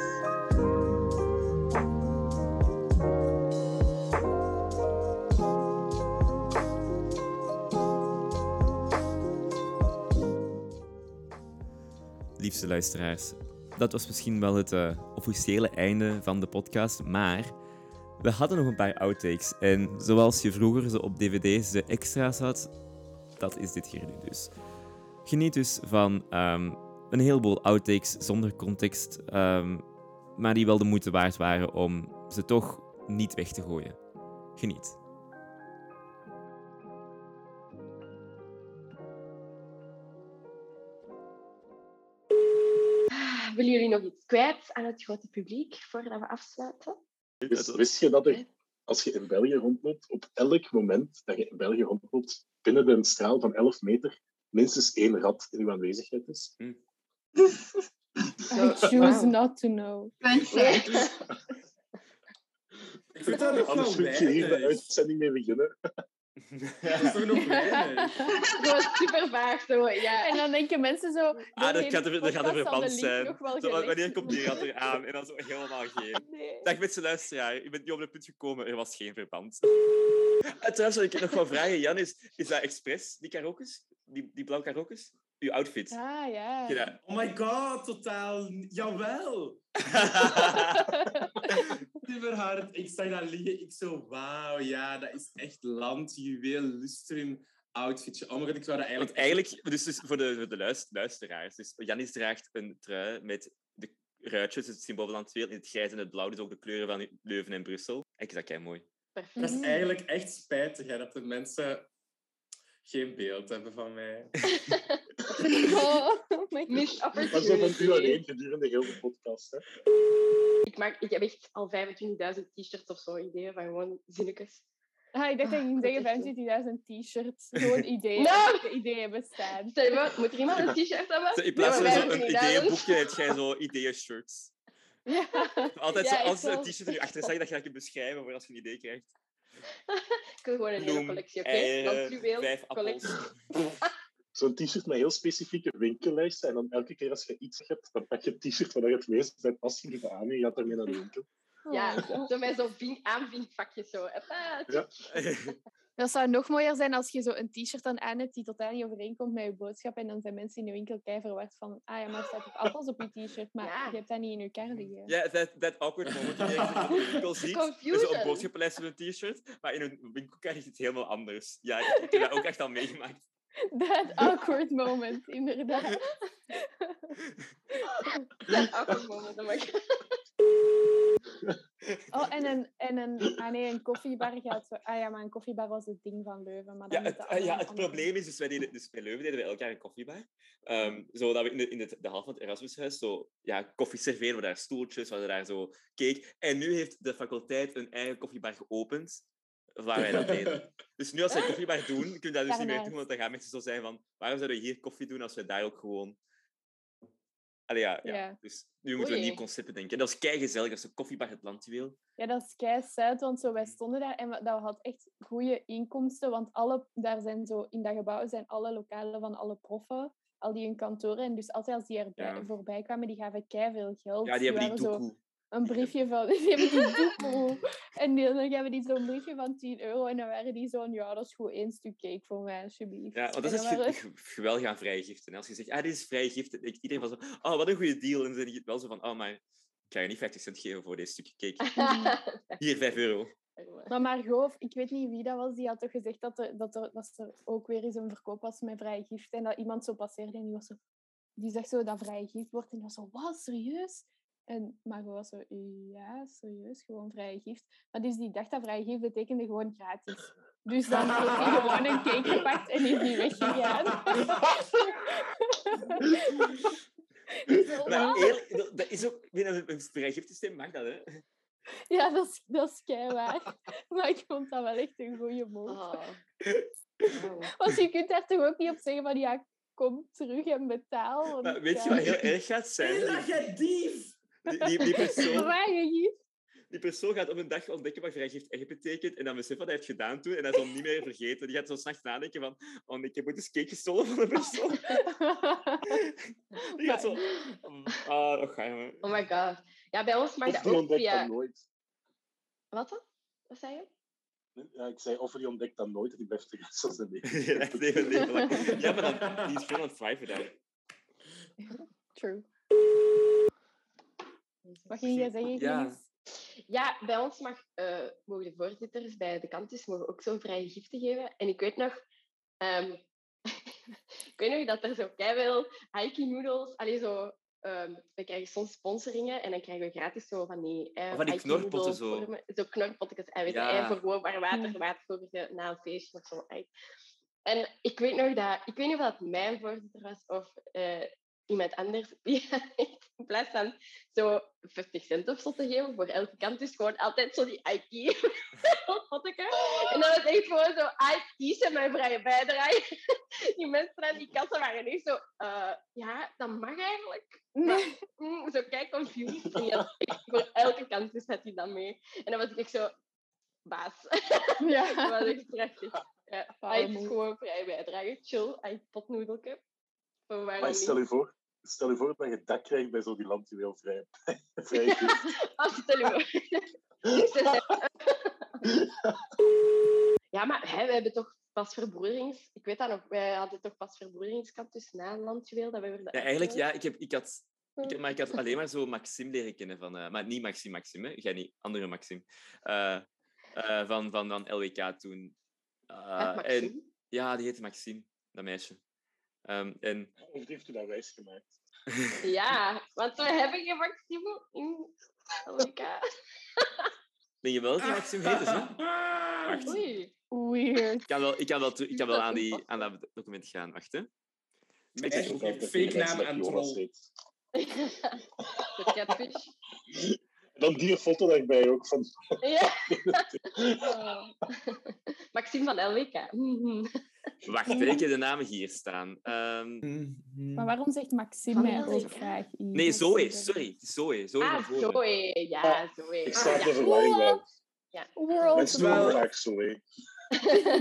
Liefste luisteraars, dat was misschien wel het eh, officiële einde van de podcast, maar we hadden nog een paar outtakes. En zoals je vroeger zo op dvd's de extra's had, dat is dit hier nu dus. Geniet dus van ehm, een heleboel outtakes zonder context, ehm, maar die wel de moeite waard waren om ze toch niet weg te gooien. Geniet. Willen jullie nog iets kwijt aan het grote publiek voordat we afsluiten? Wist, wist je dat er, als je in België rondloopt, op elk moment dat je in België rondloopt, binnen de straal van 11 meter, minstens één rat in uw aanwezigheid is? I Zo, choose not to know. Fact. Ik vind dat nog Anders wel moet je hier de weinig. uitzending mee beginnen. Dat is toch nog weinig? Gewoon super vaag zo, ja. En dan denken mensen zo... Ah, dat gaat er, dat gaat er verband zijn. Zo, wanneer komt die rat er aan? En dan zo helemaal geen. Nee. Dag beste luisteraar, je bent niet op het punt gekomen, er was geen verband. En trouwens, wat ik nog wel vragen, Jan, is, is dat expres, die karokes? Die, die blauwe karokes? Uw outfit? Ah, ja. Oh my god, totaal. Jawel. Super hard. Ik zag dat liggen. Ik zo, wauw, ja, dat is echt land, juweel, lustrum, outfitje. Oh my god, ik zou dat Want eigenlijk... eigenlijk, dus, dus voor de, voor de luis- luisteraars, dus Janis draagt een trui met de ruitjes, het symbool van Antwerpen, in het grijs en het blauw, dus ook de kleuren van Leuven en Brussel. Ik is dat kei mooi. Perfect. Dat is eigenlijk echt spijtig, hè, dat de mensen geen beeld hebben van mij. Oh, my god. Maar zo van u alleen gedurende heel de podcast. Hè. Ik, maak, ik heb echt al 25.000 t-shirts of zo ideeën van gewoon zinnetjes. Ah, ik dacht dat je ging Ah, zeggen 25.000 t-shirts. Gewoon ideeën. De ideeën bestaan. Stel moet er iemand een t-shirt hebben? In plaats van Nee, zo maar een 25.000. ideeënboekje, heb jij zo ideeën-shirts. Ja. Altijd Ja, zo, als een t-shirt in je achterzak, dat ga ik je beschrijven voor als je een idee krijgt. Ik wil gewoon een hele collectie, oké? vijf appels. collectie. Zo'n t-shirt met heel specifieke winkellijsten. En dan elke keer als je iets hebt, dan pak je het t-shirt waar je het meest bij past je aan en je gaat ermee naar de winkel. Ja, Oh. zo met zo'n vink, aanvinkvakje zo. Ja. Dat zou nog mooier zijn als je zo een t-shirt dan aan hebt die totaal niet overeenkomt met je boodschap. En dan zijn mensen in de winkel kei verward van, ah ja, maar er staat ook appels op je t-shirt, maar Ja. je hebt dat niet in je kar liggen. Ja, that, that awkward moment wanneer je in de winkel ziet. Is Confusion. een boodschappenlijst op een t-shirt, maar in een winkel krijg je het helemaal anders. Ja, ik, ik heb dat ook echt al meegemaakt. That awkward moment, inderdaad. Dat awkward moment, oh my god. Oh, en een, en een, ah nee, een koffiebar gaat zo... Ah ja, maar een koffiebar was het ding van Leuven. Maar dan Ja, het, eh, ja, het andere- probleem is, dus, wij deden, dus bij Leuven deden we elk jaar een koffiebar. Ehm zodat we in, de, in het, de hal van het Erasmushuis zo, ja, koffie serveren, we daar stoeltjes, we hadden daar zo cake. En nu heeft de faculteit een eigen koffiebar geopend, waar wij dat deden. Dus nu als wij koffiebar doen, kunnen we dat dus niet meer doen, want dan gaan mensen zo zijn van, waarom zouden we hier koffie doen als we daar ook gewoon... Allee, ja, ja. Ja. Dus nu moeten we een Oei. nieuw concept bedenken. Dat is kei gezellig, dat is een koffiebar het landjuweel. Ja, dat is kei sad, want zo, wij stonden daar en we- dat had echt goede inkomsten, want alle, daar zijn zo, in dat gebouw zijn alle lokalen van alle proffen, al die hun kantoren. En dus altijd als die Ja. voorbij kwamen, die gaven kei veel geld. Ja, die hebben die doekoe. Een briefje van, die hebben die doekoe. En die- dan gaven die zo'n briefje van 10 euro en dan waren die zo'n, ja, dat is goed één stuk cake voor mij, alsjeblieft. Ja, want dat is waren- geweldig aan vrije giften. hè. Als je zegt, ah, dit is vrije giften, denkt iedereen van zo, oh, wat een goede deal. En dan je wel zo van, oh, maar ik ga je niet 50 cent geven voor deze stukje cake. Hier, 5 euro. Maar Margot, ik weet niet wie dat was, die had toch gezegd dat er, dat er, dat er ook weer eens een verkoop was met vrije gift. En dat iemand zo passeerde en die was zo... Die zegt zo dat vrije gift wordt. En die was zo, wat, serieus? En Margot was zo, ja, serieus, gewoon vrije gift. Maar dus die dacht dat vrije gift betekende gewoon gratis. Dus dan heeft hij gewoon een cake gepakt en is die weggegaan. Zo, Maar eerlijk, dat- dat is ook, binnen een vrije giftensysteem mag dat, hè? Ja, dat is, dat is keiwaar. Maar ik vond dat wel echt een goede move. Oh. Want je kunt daar toch ook niet op zeggen van ja, kom terug en betaal. want Maar weet je wat heel erg gaat zijn? Hela, jij dief! Die, die, die, persoon, die persoon gaat op een dag ontdekken wat vrije gift echt betekent en dan beseft wat hij heeft gedaan toen en hij zal het niet meer vergeten. Die gaat zo s'nachts nadenken van, oh nee, ik heb ooit eens cake gestolen van een persoon. Die gaat zo, ah, oh, ga je. Oh my god. Ja, bij ons mag Of dat die ook ontdekt via... dat nooit. Wat dan? Wat zei je? Ja, ik zei, of die ontdekt dat nooit, die blijft rest van zijn leven. Ja, echt leven, leven lang. Ja, maar dan, die is veel aan het daar. True. Wat ging jij zeggen, Ja. Bij ons mag, eh, mogen de voorzitters bij de kantus mogen ook zo vrije giften geven. En ik weet nog, ehm, ik weet nog dat er zo veel Aiki noodles, allee, zo, ehm, we krijgen soms sponsoringen en dan krijgen we gratis zo van die eh, Oh, van die Aiki knorpotten zo. vormen. Zo knorpotjes, en weet je, Ja. eh, voor gewoon warm water, Ja. water voor je na een feestje of zo. En ik weet nog dat, ik weet niet of dat mijn voorzitter was of eh, iemand anders, die in plaats van zo 50 cent of zo te geven voor elke kant, is gewoon altijd zo die IKEA. En dat was echt gewoon zo, I kiezen mijn vrije bijdrage. Die mensen aan die kassen waren echt zo, eh, ja, dat mag eigenlijk. Mm, zo kijk confused. En voor elke kant dus had hij dan mee. En dan was ik echt zo, baas. dat Ja. was echt prachtig. Ja, hij Armoe. gewoon vrije bijdrage. Chill, hij potnoedelke. Voor Maar niet? stel je voor, stel je voor dat je dat krijgt bij zo die landjuweel vrij. vrij. Ah, stel je voor. ja, maar hè, we hebben toch pas verbroederings... Ik weet dat nog, wij hadden toch pas verbroederingskant dus na een landjuweel. Dat we werden Ja, eigenlijk, ja, ik heb, ik had, ik maar ik had alleen maar zo Maxime leren kennen van... eh, maar niet Maxime Maxime, hè. Jij niet, andere Maxime. Eh, eh, van, van, van LWK toen. En, Maxime? ja, die heette Maxime, dat meisje. Ehm, en Of heeft u dat wijsgemaakt? Ja, want we hebben geen Maxime in LWK. denk je wel hè? Wacht. Oei. Weird. Ik kan wel, ik kan wel, ik kan wel aan, die, aan dat document gaan. Wacht, hè. Met Ik een ook fake naam dat aan troll. heet. De catfish. Dan die foto daarbij ook van. Ja. Oh. Maxime van LWK. Mhm. Wacht, ik heb de namen hier staan. Ehm, Maar waarom zegt Maxime ook graag iets? nee, Zoe, sorry. Zoe. Zoe Ah. Zoe. Ja, Zoe. Ik Ah, sta ja. de verwarring bij. World. Vaak zo, hè.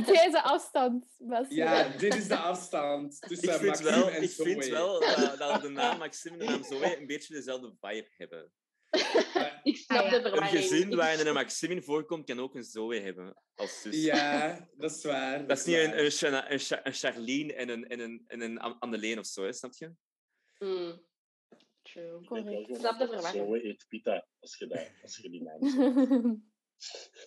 Deze afstand. Ja, dit is de afstand Ik tussen vind Maxime wel, en ik Zoe. vind wel dat, dat de naam Maxime en de naam Zoe een beetje dezelfde vibe hebben. Ik snap Ah, ja. de Een verwarring. gezin waarin een Maxime in voorkomt, kan ook een Zoe hebben als zus. Ja, dat is waar. Dat is niet een, waar. een, een, een Charlene en een, en een, en een An- Anneleen of zo, hè, snap je? Mm. True. Ik Correct. gewoon Snap de verwarring. Zoe eet pita, als je, dat, als je die naam zegt.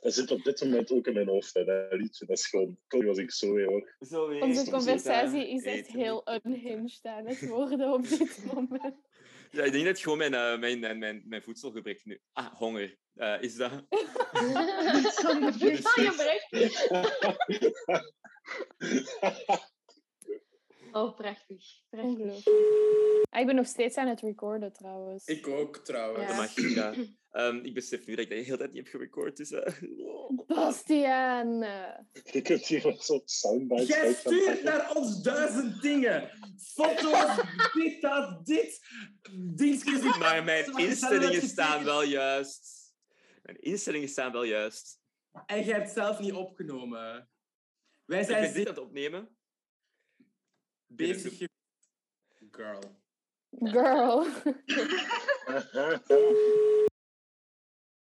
Dat zit op dit moment ook in mijn hoofd, hè, dat liedje. Dat is gewoon... Toen was ik Zoe, hoor. Onze conversatie is echt heel unhinged aan het worden op dit moment. Ja, ik denk dat gewoon mijn, eh, mijn, mijn, mijn, mijn voedselgebrek nu... Ah, honger. Eh, is dat... Voedselgebrek. Oh, prachtig. prachtig. Ah, ik ben nog steeds aan het recorden trouwens. Ik ook, trouwens. Ja. Dat mag, ja. Ehm, ik besef nu dat ik dat de hele tijd niet heb gerecord, dus... eh, Bastiaan! Je kunt hier zo'n soundbite Jij stuurt naar ons duizend dingen. Foto's, dit, dat, dit. Dingetjes. Maar mijn instellingen staan wel juist. Mijn instellingen staan wel juist. En jij hebt zelf niet opgenomen. Wij Ik zijn ben dit aan het opnemen. bezig. Girl. Girl.